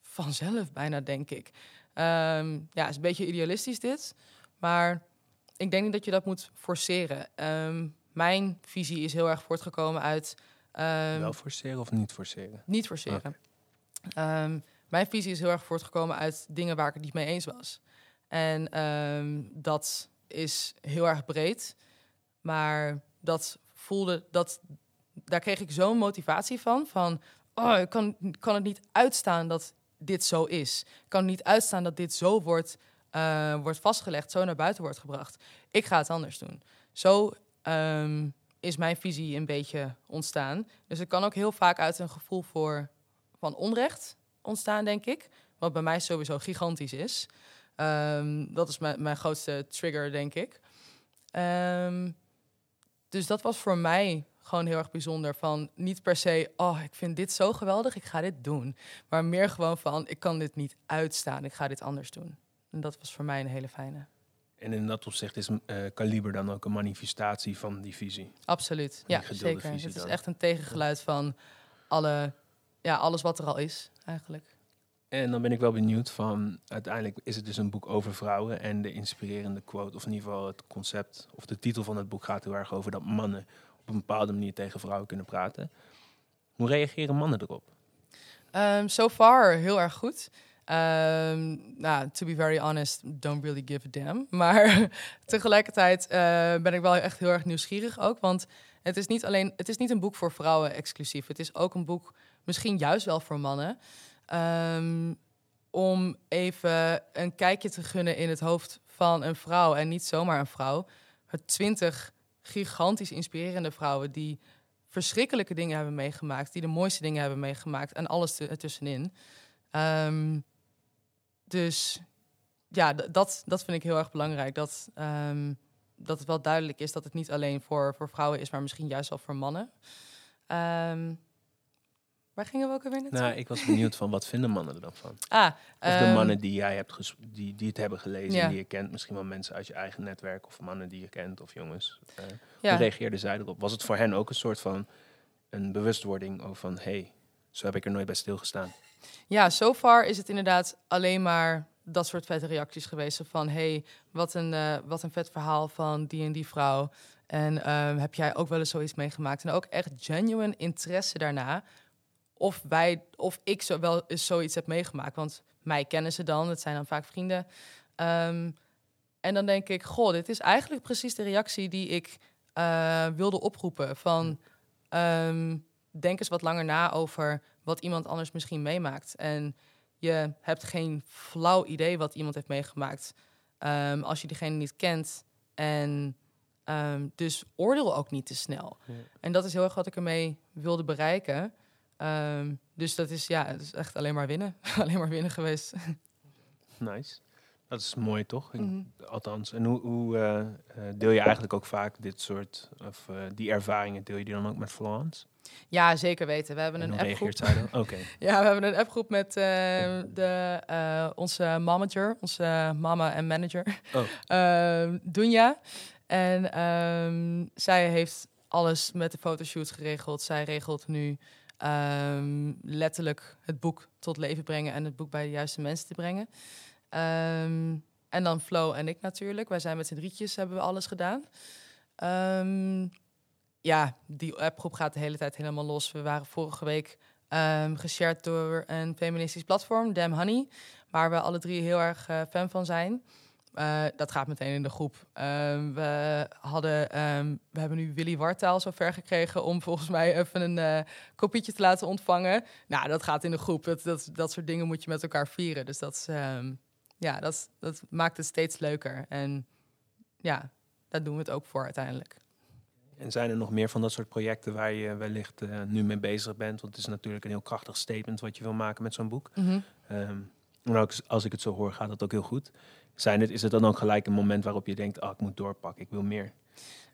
S3: vanzelf bijna, denk ik. Ehm, ja, is een beetje idealistisch dit, maar ik denk niet dat je dat moet forceren. Ehm, mijn visie is heel erg voortgekomen uit ehm,
S2: Wel forceren of niet forceren?
S3: niet forceren. Mijn visie is heel erg voortgekomen uit dingen waar ik het niet mee eens was. En dat is heel erg breed. Maar dat voelde, dat, daar kreeg ik zo'n motivatie van. Van, oh, ik kan, kan het niet uitstaan dat dit zo is. Ik kan niet uitstaan dat dit zo wordt, eh, wordt vastgelegd, zo naar buiten wordt gebracht. Ik ga het anders doen. Zo ehm, is mijn visie een beetje ontstaan. Dus het kan ook heel vaak uit een gevoel voor, van onrecht ontstaan, denk ik. Wat bij mij sowieso gigantisch is. Ehm, dat is mijn, mijn grootste trigger, denk ik. Ehm, dus dat was voor mij gewoon heel erg bijzonder. Van niet per se, oh, ik vind dit zo geweldig, ik ga dit doen. Maar meer gewoon van, ik kan dit niet uitstaan, ik ga dit anders doen. En dat was voor mij een hele fijne.
S2: En in dat opzicht is eh Kaliber dan ook een manifestatie van die visie.
S3: Absoluut, ja, zeker. Het is echt een tegengeluid van alle, ja, alles wat er al is, eigenlijk.
S2: En dan ben ik wel benieuwd van, uiteindelijk is het dus een boek over vrouwen en de inspirerende quote, of in ieder geval het concept, of de titel van het boek gaat heel erg over dat mannen op een bepaalde manier tegen vrouwen kunnen praten. Hoe reageren mannen erop?
S3: Ehm so far heel erg goed. Ehm, nou, to be very honest, don't really give a damn. Maar tegelijkertijd eh, ben ik wel echt heel erg nieuwsgierig ook. Want het is niet alleen, het is niet een boek voor vrouwen exclusief. Het is ook een boek, misschien juist wel voor mannen. Ehm, om even een kijkje te gunnen in het hoofd van een vrouw. En niet zomaar een vrouw. Het twintig gigantisch inspirerende vrouwen die verschrikkelijke dingen hebben meegemaakt, die de mooiste dingen hebben meegemaakt en alles ertussenin. Ehm, dus ja, dat, dat vind ik heel erg belangrijk. Dat, um, dat het wel duidelijk is dat het niet alleen voor, voor vrouwen is, maar misschien juist wel voor mannen. Um, waar gingen we ook alweer naartoe?
S2: Nou, ik was benieuwd van wat vinden mannen er dan van?
S3: Ah,
S2: of de mannen die jij hebt die, die het hebben gelezen, ja. die je kent, misschien wel mensen uit je eigen netwerk of mannen die je kent of jongens. Uh, ja. Hoe reageerden zij erop? Was het voor hen ook een soort van een bewustwording over van hé, hey, zo heb ik er nooit bij stilgestaan?
S3: Ja, so far is het inderdaad alleen maar dat soort vette reacties geweest. Van hey, wat een, uh, wat een vet verhaal van die en die vrouw. En uh, heb jij ook wel eens zoiets meegemaakt? En ook echt genuine interesse daarna. Of wij, of ik zo wel eens zoiets heb meegemaakt. Want mij kennen ze dan, het zijn dan vaak vrienden. Um, en dan denk ik, goh, dit is eigenlijk precies de reactie die ik uh, wilde oproepen. Van um, denk eens wat langer na over wat iemand anders misschien meemaakt. En je hebt geen flauw idee wat iemand heeft meegemaakt um, als je diegene niet kent. En um, dus oordeel ook niet te snel. Ja. En dat is heel erg wat ik ermee wilde bereiken. Um, dus dat is ja, het is echt alleen maar winnen. alleen maar winnen geweest.
S2: Nice. Dat is mooi, toch? Mm -hmm. Althans. En hoe, hoe uh, deel je eigenlijk ook vaak dit soort, of uh, die ervaringen, deel je die dan ook met Florence?
S3: Ja, zeker weten. We hebben een appgroep.
S2: Oké.
S3: ja, we hebben een appgroep met uh, de, uh, onze manager, onze mama en manager, oh. uh, Dunja. En um, zij heeft alles met de fotoshoot geregeld. Zij regelt nu um, letterlijk het boek tot leven brengen en het boek bij de juiste mensen te brengen. Um, en dan Flo en ik natuurlijk. Wij zijn met z'n drietjes, hebben we alles gedaan. Um, ja, die appgroep gaat de hele tijd helemaal los. We waren vorige week um, geshared door een feministisch platform, Damn Honey, waar we alle drie heel erg uh, fan van zijn. Uh, dat gaat meteen in de groep. Um, we, hadden, um, we hebben nu Willy Wartaal zover gekregen om volgens mij even een uh, kopietje te laten ontvangen. Nou, dat gaat in de groep. Dat, dat, dat soort dingen moet je met elkaar vieren. Dus dat, um, ja, dat, dat maakt het steeds leuker. En ja, daar doen we het ook voor uiteindelijk.
S2: En zijn er nog meer van dat soort projecten waar je wellicht uh, nu mee bezig bent? Want het is natuurlijk een heel krachtig statement wat je wil maken met zo'n boek. Mm -hmm. um, en ook als ik het zo hoor, gaat dat ook heel goed. Zijn het, is het dan ook gelijk een moment waarop je denkt, oh, ik moet doorpakken, ik wil meer?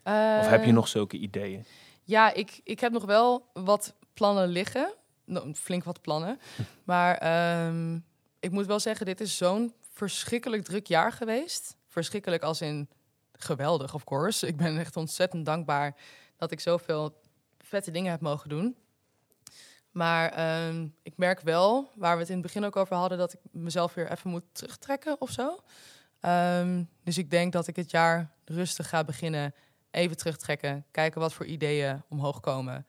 S2: Uh, of heb je nog zulke ideeën?
S3: Ja, ik, ik heb nog wel wat plannen liggen. Nou, flink wat plannen. maar um, ik moet wel zeggen, dit is zo'n verschrikkelijk druk jaar geweest. Verschrikkelijk als in geweldig, of course. Ik ben echt ontzettend dankbaar dat ik zoveel vette dingen heb mogen doen. Maar um, ik merk wel, waar we het in het begin ook over hadden, dat ik mezelf weer even moet terugtrekken of zo. Um, dus ik denk dat ik het jaar rustig ga beginnen, even terugtrekken, kijken wat voor ideeën omhoog komen.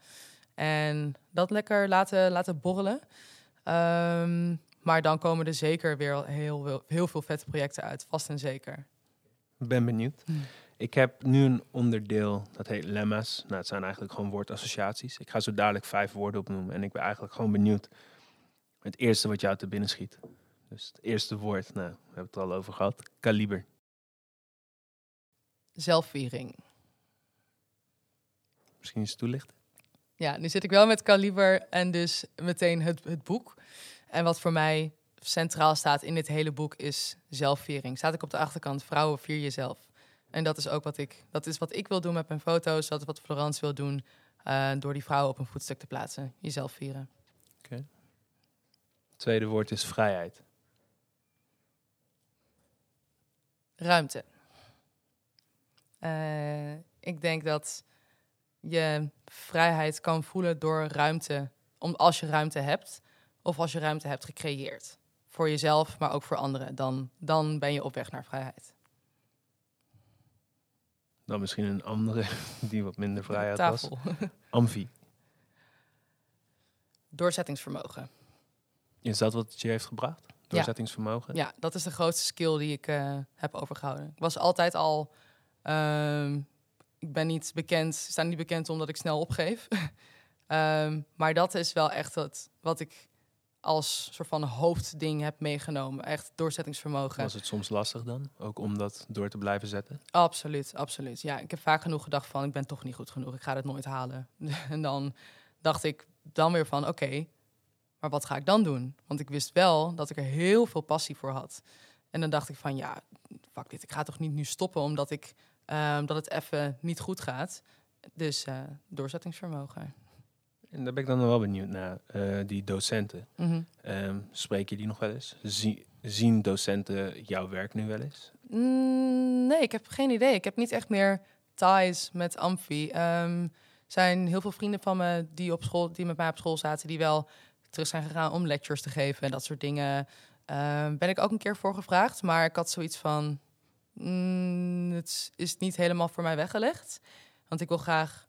S3: En dat lekker laten, laten borrelen. Um, maar dan komen er zeker weer heel, heel veel vette projecten uit, vast en zeker.
S2: Ben benieuwd. Hmm. Ik heb nu een onderdeel, dat heet lemma's. Nou, het zijn eigenlijk gewoon woordassociaties. Ik ga zo dadelijk vijf woorden opnoemen. En ik ben eigenlijk gewoon benieuwd het eerste wat jou te binnen schiet. Dus het eerste woord, nou, we hebben het er al over gehad. Kaliber.
S3: Zelfviering.
S2: Misschien eens toelichten?
S3: Ja, nu zit ik wel met kaliber en dus meteen het, het boek. En wat voor mij centraal staat in dit hele boek is zelfviering. Staat ik op de achterkant, vrouwen vier jezelf. En dat is ook wat ik, dat is wat ik wil doen met mijn foto's. Dat is wat Florence wil doen uh, door die vrouwen op een voetstuk te plaatsen. Jezelf vieren.
S2: Oké. Okay. Tweede woord is vrijheid.
S3: Ruimte. Uh, ik denk dat je vrijheid kan voelen door ruimte, om, als je ruimte hebt, of als je ruimte hebt gecreëerd. Voor jezelf, maar ook voor anderen. Dan, dan ben je op weg naar vrijheid.
S2: Dan misschien een andere die wat minder vrijheid was. Amfi.
S3: Doorzettingsvermogen.
S2: Is dat wat het je heeft gebracht? Doorzettingsvermogen?
S3: Ja, dat is de grootste skill die ik eh, heb overgehouden. Ik was altijd al. ehm, ik ben niet bekend, sta niet bekend omdat ik snel opgeef. Ehm, maar dat is wel echt het, wat ik als soort van hoofdding heb meegenomen. Echt doorzettingsvermogen.
S2: Was het soms lastig dan? Ook om dat door te blijven zetten?
S3: Absoluut, absoluut. Ja, ik heb vaak genoeg gedacht van ik ben toch niet goed genoeg. Ik ga het nooit halen. en dan dacht ik dan weer van oké, maar wat ga ik dan doen? Want ik wist wel dat ik er heel veel passie voor had. En dan dacht ik van ja, fuck dit. Ik ga toch niet nu stoppen omdat ik ehm, dat het even niet goed gaat. Dus eh, doorzettingsvermogen.
S2: En daar ben ik dan wel benieuwd naar. eh, die docenten.
S3: Mhm.
S2: Ehm, spreek je die nog wel eens? Zie- zien docenten jouw werk nu wel eens?
S3: Mm, nee, ik heb geen idee. Ik heb niet echt meer ties met Amfi. Ehm zijn heel veel vrienden van me die op school, die met mij op school zaten, die wel terug zijn gegaan om lectures te geven en dat soort dingen. Ehm, ben ik ook een keer voor gevraagd, maar ik had zoiets van, mm, het is niet helemaal voor mij weggelegd, want ik wil graag,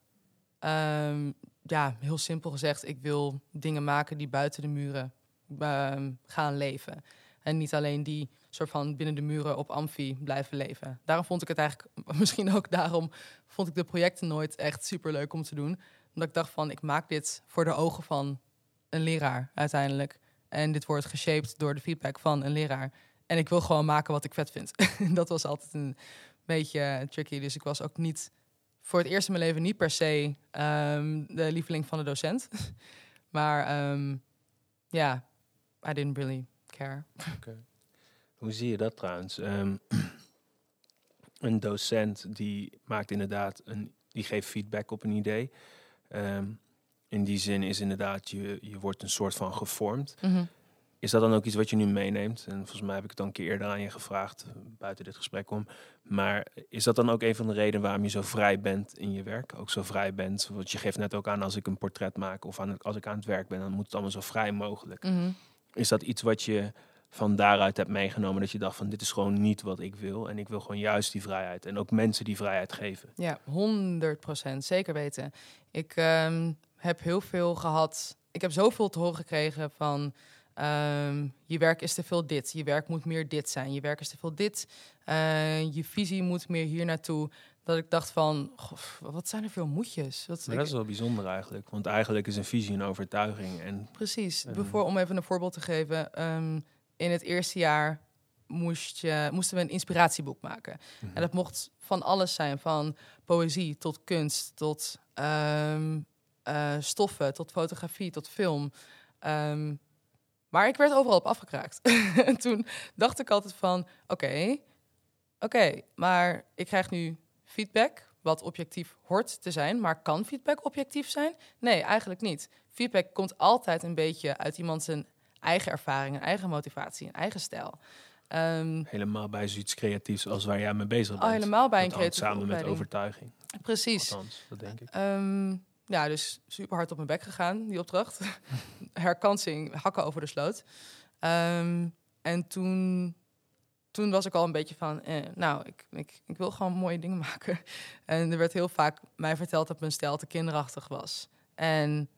S3: ehm, ja, heel simpel gezegd, ik wil dingen maken die buiten de muren ehm, gaan leven. En niet alleen die soort van binnen de muren op Amfi blijven leven. Daarom vond ik het eigenlijk, misschien ook daarom vond ik de projecten nooit echt super leuk om te doen. Omdat ik dacht van, ik maak dit voor de ogen van een leraar uiteindelijk. En dit wordt geshaped door de feedback van een leraar. En ik wil gewoon maken wat ik vet vind. dat was altijd een beetje tricky. Dus ik was ook niet voor het eerst in mijn leven niet per se ehm, de lieveling van de docent. maar ehm, ja, I didn't really care.
S2: Hoe zie je dat trouwens? Ehm, een docent die maakt inderdaad een, die geeft feedback op een idee. In die zin is inderdaad, je, je wordt een soort van gevormd.
S3: Mhm.
S2: Is dat dan ook iets wat je nu meeneemt? En volgens mij heb ik het al een keer eerder aan je gevraagd, eh, buiten dit gesprek om. Maar is dat dan ook een van de redenen waarom je zo vrij bent in je werk? Ook zo vrij bent? Want je geeft net ook aan als ik een portret maak of aan als ik aan het werk ben, dan moet het allemaal zo vrij mogelijk.
S3: Mhm.
S2: Is dat iets wat je van daaruit hebt meegenomen? Dat je dacht van dit is gewoon niet wat ik wil. En ik wil gewoon juist die vrijheid. En ook mensen die vrijheid geven.
S3: Ja, 100 procent. Zeker weten. Ik ehm, heb heel veel gehad. Ik heb zoveel te horen gekregen van. ehm, je werk is te veel dit. Je werk moet meer dit zijn. Je werk is te veel dit. Eh, je visie moet meer hier naartoe. Dat ik dacht van, wat zijn er veel moedjes. Wat,
S2: Maar
S3: ik-
S2: dat is wel bijzonder eigenlijk. Want eigenlijk is een visie een overtuiging. En
S3: Precies. Om even een voorbeeld te geven. ehm, in het eerste jaar moest je, moesten we een inspiratieboek maken.
S2: Mhm.
S3: En dat mocht van alles zijn. Van poëzie tot kunst, tot ehm, eh, stoffen, tot fotografie, tot film. Ehm, maar ik werd overal op afgekraakt. en toen dacht ik altijd van, oké, oké, maar ik krijg nu feedback, wat objectief hoort te zijn. Maar kan feedback objectief zijn? Nee, eigenlijk niet. Feedback komt altijd een beetje uit iemand zijn eigen ervaring, een eigen motivatie, een eigen stijl. Ehm,
S2: helemaal bij zoiets creatiefs als waar jij mee bezig bent.
S3: al helemaal bij een creatieve
S2: samen met overtuiging.
S3: Precies.
S2: Althans, dat denk ik.
S3: Ehm, ja, dus super hard op mijn bek gegaan, die opdracht. Herkansing, hakken over de sloot. Ehm, en toen, toen was ik al een beetje van, eh, nou, ik, ik, ik wil gewoon mooie dingen maken. En er werd heel vaak mij verteld dat mijn stijl te kinderachtig was. En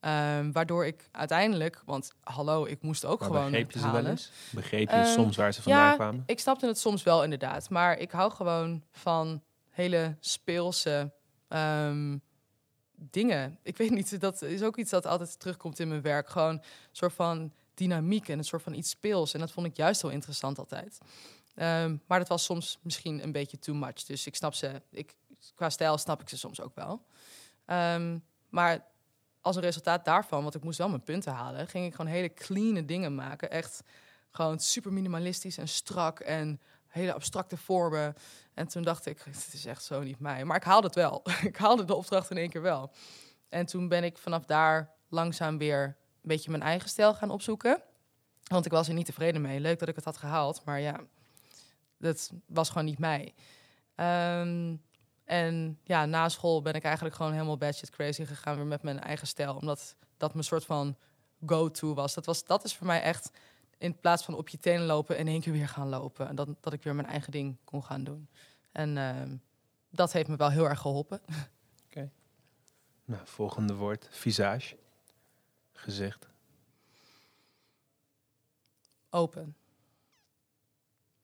S3: ehm, waardoor ik uiteindelijk, want hallo, ik moest ook
S2: Maar
S3: gewoon
S2: begreep je ze wel eens? Begreep je
S3: Ehm,
S2: soms waar ze vandaan
S3: ja,
S2: kwamen?
S3: Ik snapte het soms wel inderdaad, maar ik hou gewoon van hele speelse dingen. Ik weet niet, dat is ook iets dat altijd terugkomt in mijn werk. Gewoon een soort van dynamiek en een soort van iets speels. En dat vond ik juist heel interessant altijd. Ehm, maar dat was soms misschien een beetje too much. Dus ik snap ze, ik, qua stijl snap ik ze soms ook wel. Ehm, maar als een resultaat daarvan, want ik moest wel mijn punten halen, ging ik gewoon hele clean dingen maken. Echt gewoon super minimalistisch en strak en hele abstracte vormen. En toen dacht ik, het is echt zo niet mij. Maar ik haalde het wel. ik haalde de opdracht in één keer wel. En toen ben ik vanaf daar langzaam weer een beetje mijn eigen stijl gaan opzoeken. Want ik was er niet tevreden mee. Leuk dat ik het had gehaald, maar ja, dat was gewoon niet mij. Ehm, en ja, na school ben ik eigenlijk gewoon helemaal batshit crazy gegaan weer met mijn eigen stijl. Omdat dat mijn soort van go-to was. Dat, was. dat is voor mij echt in plaats van op je tenen lopen in één keer weer gaan lopen. En dat, dat ik weer mijn eigen ding kon gaan doen. En ehm, dat heeft me wel heel erg geholpen.
S2: Nou, volgende woord. Visage. Gezicht.
S3: Open.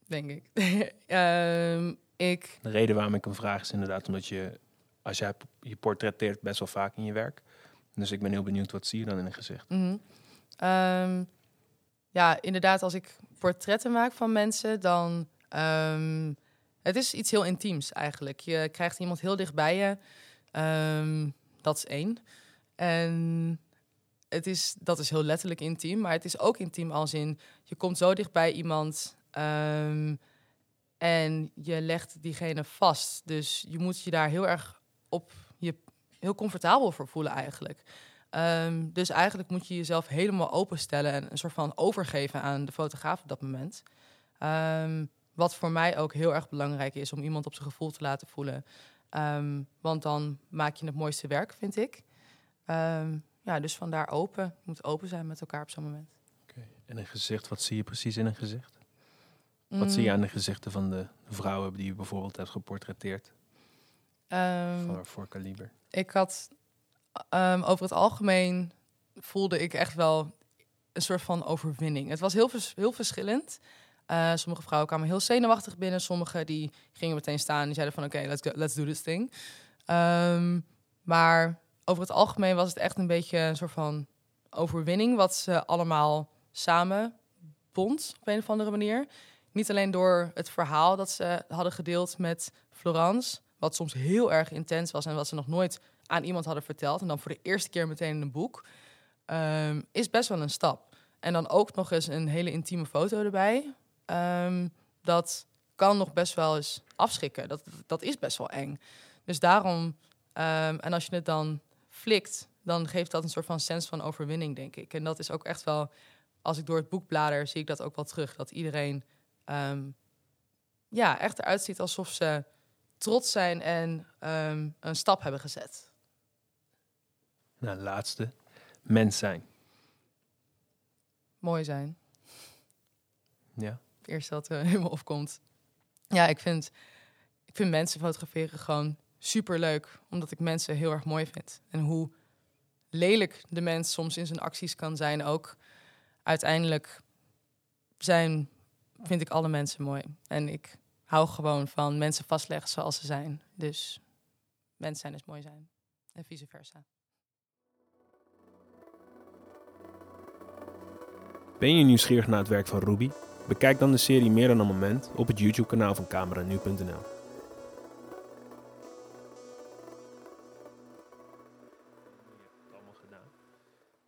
S3: Denk ik. Ehm, ik.
S2: De reden waarom ik een vraag is inderdaad omdat je, als jij je portretteert best wel vaak in je werk. Dus ik ben heel benieuwd, wat zie je dan in een gezicht?
S3: mhm. Ehm, ja, inderdaad, als ik portretten maak van mensen, dan. ehm, het is iets heel intiems eigenlijk. Je krijgt iemand heel dicht bij je. Ehm, dat is één. En het is, dat is heel letterlijk intiem, maar het is ook intiem als in je komt zo dicht bij iemand ehm, en je legt diegene vast. Dus je moet je daar heel erg op je heel comfortabel voor voelen eigenlijk. Ehm, dus eigenlijk moet je jezelf helemaal openstellen en een soort van overgeven aan de fotograaf op dat moment. Ehm, wat voor mij ook heel erg belangrijk is om iemand op zijn gevoel te laten voelen. Ehm, want dan maak je het mooiste werk, vind ik. Ja, dus vandaar open. Je moet open zijn met elkaar op zo'n moment.
S2: En een gezicht, wat zie je precies in een gezicht? Wat zie je
S3: Mm,
S2: aan de gezichten van de vrouwen die je bijvoorbeeld hebt geportretteerd? voor, voor kaliber.
S3: ik had ehm, over het algemeen voelde ik echt wel een soort van overwinning. Het was heel, heel verschillend. Eh, sommige vrouwen kwamen heel zenuwachtig binnen. Sommige die gingen meteen staan en zeiden van oké, let's let's do this thing. Ehm, maar over het algemeen was het echt een beetje een soort van overwinning wat ze allemaal samen bond op een of andere manier. Niet alleen door het verhaal dat ze hadden gedeeld met Florence, wat soms heel erg intens was en wat ze nog nooit aan iemand hadden verteld. En dan voor de eerste keer meteen in een boek. ehm, is best wel een stap. En dan ook nog eens een hele intieme foto erbij. Ehm, dat kan nog best wel eens afschrikken. Dat, dat is best wel eng. Dus daarom, ehm, en als je het dan flikt, dan geeft dat een soort van sens van overwinning, denk ik. En dat is ook echt wel, als ik door het boek blader, zie ik dat ook wel terug. Dat iedereen ja, echt eruit ziet alsof ze trots zijn en een stap hebben gezet.
S2: Nou, laatste. Mens zijn.
S3: Mooi zijn.
S2: Ja.
S3: Het eerste wat er helemaal opkomt. Ja, ik vind, ik vind mensen fotograferen gewoon super leuk. Omdat ik mensen heel erg mooi vind. En hoe lelijk de mens soms in zijn acties kan zijn ook. Uiteindelijk zijn, vind ik alle mensen mooi. En ik hou gewoon van mensen vastleggen zoals ze zijn. Dus mens zijn is mooi zijn. En vice versa.
S2: Ben je nieuwsgierig naar het werk van Ruby? Bekijk dan de serie Meer dan een moment op het YouTube-kanaal van cameranu.nl.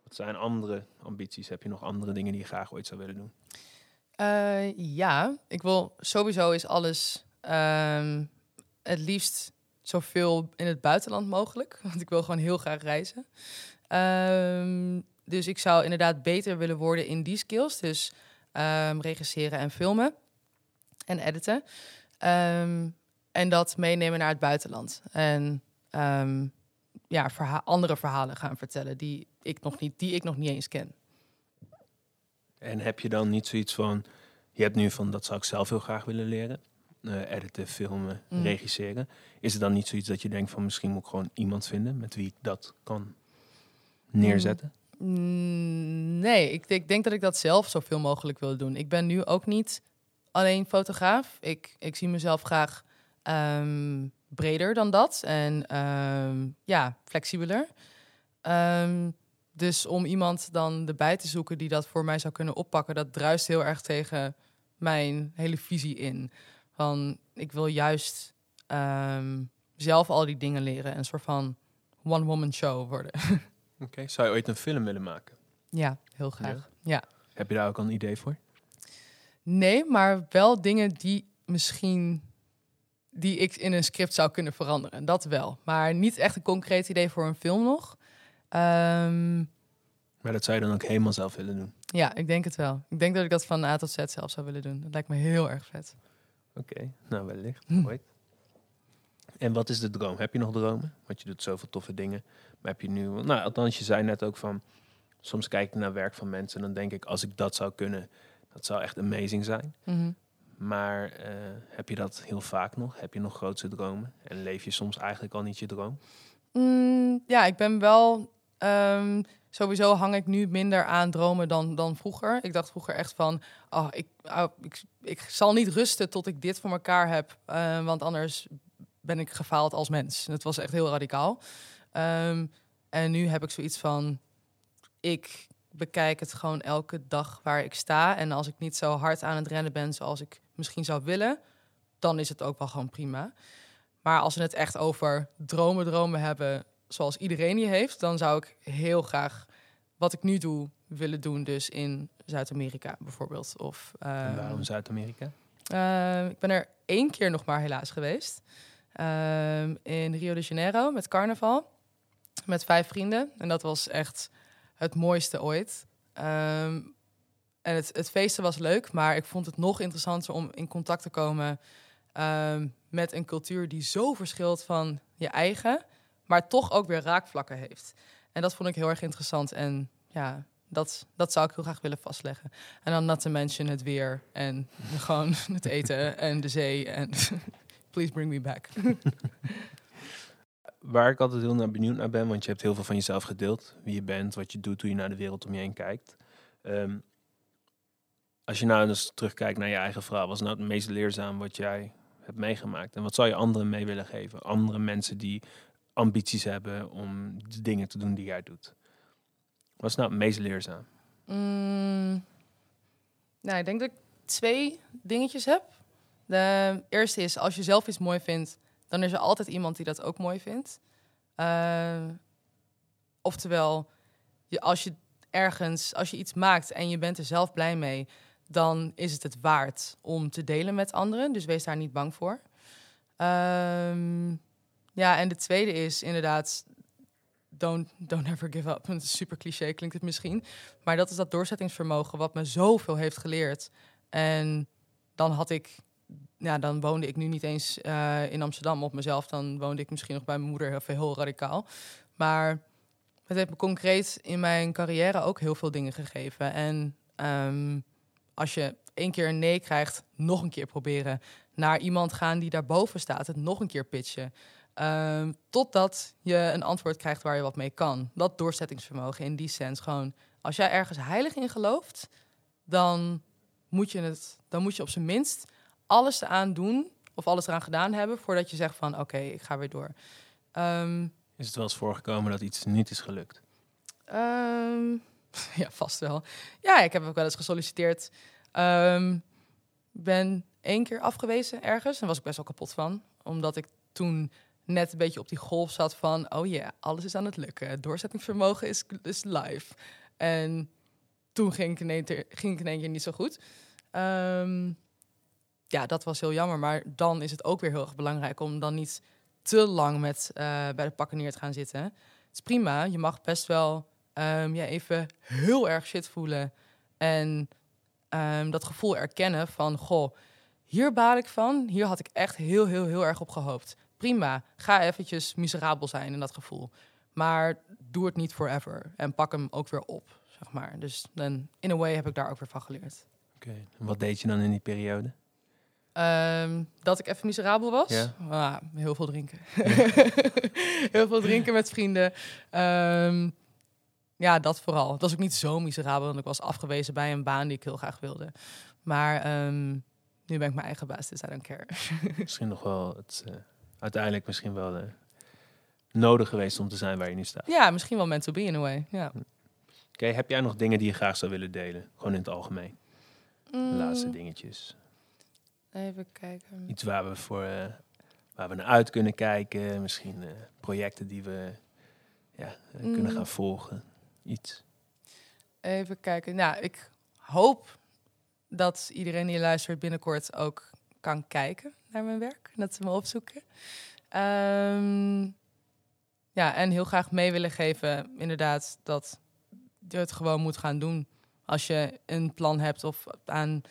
S2: Wat zijn andere ambities? Heb je nog andere dingen die je graag ooit zou willen doen?
S3: Eh, ja, ik wil sowieso is alles ehm, het liefst zoveel in het buitenland mogelijk. Want ik wil gewoon heel graag reizen. Ehm, dus ik zou inderdaad beter willen worden in die skills. Dus ehm, regisseren en filmen en editen. Ehm, en dat meenemen naar het buitenland. En ehm, ja, verha- andere verhalen gaan vertellen die ik, nog niet, die ik nog niet eens ken.
S2: En heb je dan niet zoiets van... Je hebt nu van, dat zou ik zelf heel graag willen leren. Eh, editen, filmen,
S3: Mm.
S2: regisseren. Is er dan niet zoiets dat je denkt van... Misschien moet ik gewoon iemand vinden met wie ik dat kan neerzetten?
S3: Nee, ik, ik denk dat ik dat zelf zoveel mogelijk wil doen. Ik ben nu ook niet alleen fotograaf. Ik, ik zie mezelf graag ehm, breder dan dat en ehm, ja, flexibeler. Ehm, dus om iemand dan erbij te zoeken die dat voor mij zou kunnen oppakken, dat druist heel erg tegen mijn hele visie in. Van ik wil juist zelf al die dingen leren, een soort van one-woman show worden.
S2: Oké. Zou je ooit een film willen maken?
S3: Ja, heel graag. Ja.
S2: Heb je daar ook al een idee voor?
S3: Nee, maar wel dingen die misschien die ik in een script zou kunnen veranderen. Dat wel. Maar niet echt een concreet idee voor een film nog. Ehm,
S2: Maar dat zou je dan ook helemaal zelf willen doen?
S3: ja, ik denk het wel. Ik denk dat ik dat van A tot Z zelf zou willen doen. Dat lijkt me heel erg vet.
S2: Oké, nou wellicht.
S3: Hm.
S2: Ooit. En wat is de droom? Heb je nog dromen? Want je doet zoveel toffe dingen. Maar heb je nu... Nou, althans, je zei net ook van... Soms kijk ik naar werk van mensen en dan denk ik... Als ik dat zou kunnen, dat zou echt amazing zijn.
S3: Mhm.
S2: Maar eh, heb je dat heel vaak nog? Heb je nog grootste dromen? En leef je soms eigenlijk al niet je droom?
S3: Mm, ja, ik ben wel Ehm, sowieso hang ik nu minder aan dromen dan, dan vroeger. Ik dacht vroeger echt van, oh, ik, oh, ik, ik zal niet rusten tot ik dit voor elkaar heb, eh, want anders ben ik gefaald als mens. Het was echt heel radicaal. Ehm, en nu heb ik zoiets van, ik bekijk het gewoon elke dag waar ik sta. En als ik niet zo hard aan het rennen ben zoals ik misschien zou willen, dan is het ook wel gewoon prima. Maar als we het echt over dromen, dromen hebben, zoals iedereen die heeft, dan zou ik heel graag wat ik nu doe willen doen, dus in Zuid-Amerika bijvoorbeeld. Of,
S2: En waarom
S3: ehm,
S2: Zuid-Amerika?
S3: eh, ik ben er één keer nog maar helaas geweest. Ehm, in Rio de Janeiro met carnaval. Met vijf vrienden. En dat was echt het mooiste ooit. Ehm, en het, het feesten was leuk, maar ik vond het nog interessanter om in contact te komen ehm, met een cultuur die zo verschilt van je eigen, maar toch ook weer raakvlakken heeft. En dat vond ik heel erg interessant. En ja, dat, dat zou ik heel graag willen vastleggen. En dan not to mention het weer en gewoon het eten en de zee. En please bring me back.
S2: Waar ik altijd heel naar benieuwd naar ben, want je hebt heel veel van jezelf gedeeld. Wie je bent, wat je doet, hoe je naar de wereld om je heen kijkt. Ehm, als je nou eens terugkijkt naar je eigen verhaal, wat is nou het meest leerzaam wat jij hebt meegemaakt? En wat zou je anderen mee willen geven? Andere mensen die ambities hebben om de dingen te doen die jij doet. Wat is nou het meest leerzaam?
S3: Mm, nou, ik denk dat ik twee dingetjes heb. De eerste is, als je zelf iets mooi vindt, dan is er altijd iemand die dat ook mooi vindt. Eh, oftewel, je, als je ergens, als je iets maakt en je bent er zelf blij mee, dan is het het waard om te delen met anderen. Dus wees daar niet bang voor. Ehm, ja, en de tweede is inderdaad, don't, don't ever give up. Is super cliché, klinkt het misschien. Maar dat is dat doorzettingsvermogen wat me zoveel heeft geleerd. En dan had ik, ja, dan woonde ik nu niet eens eh, in Amsterdam op mezelf. Dan woonde ik misschien nog bij mijn moeder, heel, heel radicaal. Maar het heeft me concreet in mijn carrière ook heel veel dingen gegeven. En ehm, als je één keer een nee krijgt, nog een keer proberen. Naar iemand gaan die daarboven staat, het nog een keer pitchen. Ehm, totdat je een antwoord krijgt waar je wat mee kan. Dat doorzettingsvermogen in die sens. Gewoon, als jij ergens heilig in gelooft, dan moet je, het, dan moet je op zijn minst alles eraan doen of alles eraan gedaan hebben voordat je zegt van oké, ik ga weer door. Ehm,
S2: Is het wel eens voorgekomen dat iets niet is gelukt?
S3: Ehm, ja, vast wel. Ja, ik heb ook wel eens gesolliciteerd. Ehm, ben één keer afgewezen ergens. Daar was ik best wel kapot van. Omdat ik toen net een beetje op die golf zat van... oh ja, alles is aan het lukken. Doorzettingsvermogen is, is live. En toen ging ik, in één keer, ging ik in één keer niet zo goed. Ja, dat was heel jammer. Maar dan is het ook weer heel erg belangrijk... om dan niet te lang met, eh, bij de pakken neer te gaan zitten. Het is prima. Je mag best wel ehm, ja, even heel erg shit voelen. En ehm, dat gevoel erkennen van... goh, hier baal ik van. Hier had ik echt heel, heel, heel erg op gehoopt. Prima, ga eventjes miserabel zijn in dat gevoel. Maar doe het niet forever. En pak hem ook weer op, zeg maar. Dus dan, in a way heb ik daar ook weer van geleerd.
S2: Oké. En wat deed je dan in die periode?
S3: Ehm, dat ik even miserabel was?
S2: Ja.
S3: Ah, heel veel drinken. heel veel drinken met vrienden. Ehm, ja, dat vooral. Het was ook niet zo miserabel, want ik was afgewezen bij een baan die ik heel graag wilde. Maar ehm, nu ben ik mijn eigen baas, dus I don't care.
S2: misschien nog wel het, eh, uiteindelijk misschien wel nodig geweest om te zijn waar je nu staat.
S3: ja, misschien wel meant to be in a way. Ja.
S2: Oké, heb jij nog dingen die je graag zou willen delen? Gewoon in het algemeen. Laatste
S3: Mm,
S2: dingetjes.
S3: Even kijken.
S2: Iets waar we, voor, eh, waar we naar uit kunnen kijken. Misschien eh, projecten die we ja, eh, kunnen
S3: Mm.
S2: gaan volgen. Iets.
S3: Even kijken. Nou, ik hoop dat iedereen die luistert binnenkort ook kan kijken naar mijn werk. Dat ze me opzoeken. Ehm, ja, en heel graag mee willen geven, inderdaad, dat je het gewoon moet gaan doen. Als je een plan hebt of aan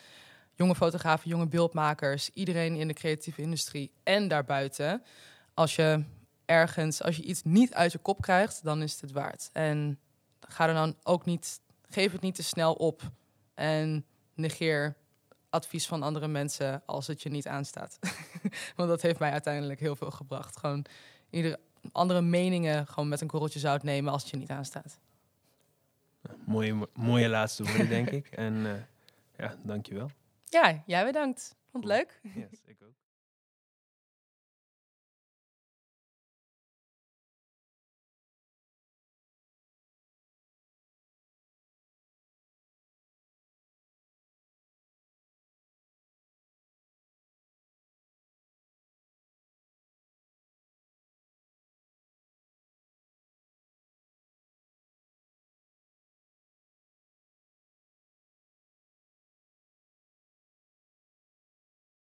S3: jonge fotografen, jonge beeldmakers, iedereen in de creatieve industrie en daarbuiten. Als je ergens, als je iets niet uit je kop krijgt, dan is het het waard. En ga er dan ook niet, geef het niet te snel op en negeer advies van andere mensen als het je niet aanstaat. Want dat heeft mij uiteindelijk heel veel gebracht. Gewoon ieder, andere meningen gewoon met een korreltje zout nemen als het je niet aanstaat.
S2: Mooie, mooie laatste woorden, denk ik. En eh ja, dankjewel.
S3: Ja, jij bedankt. Vond het leuk.
S2: Yes, ik ook.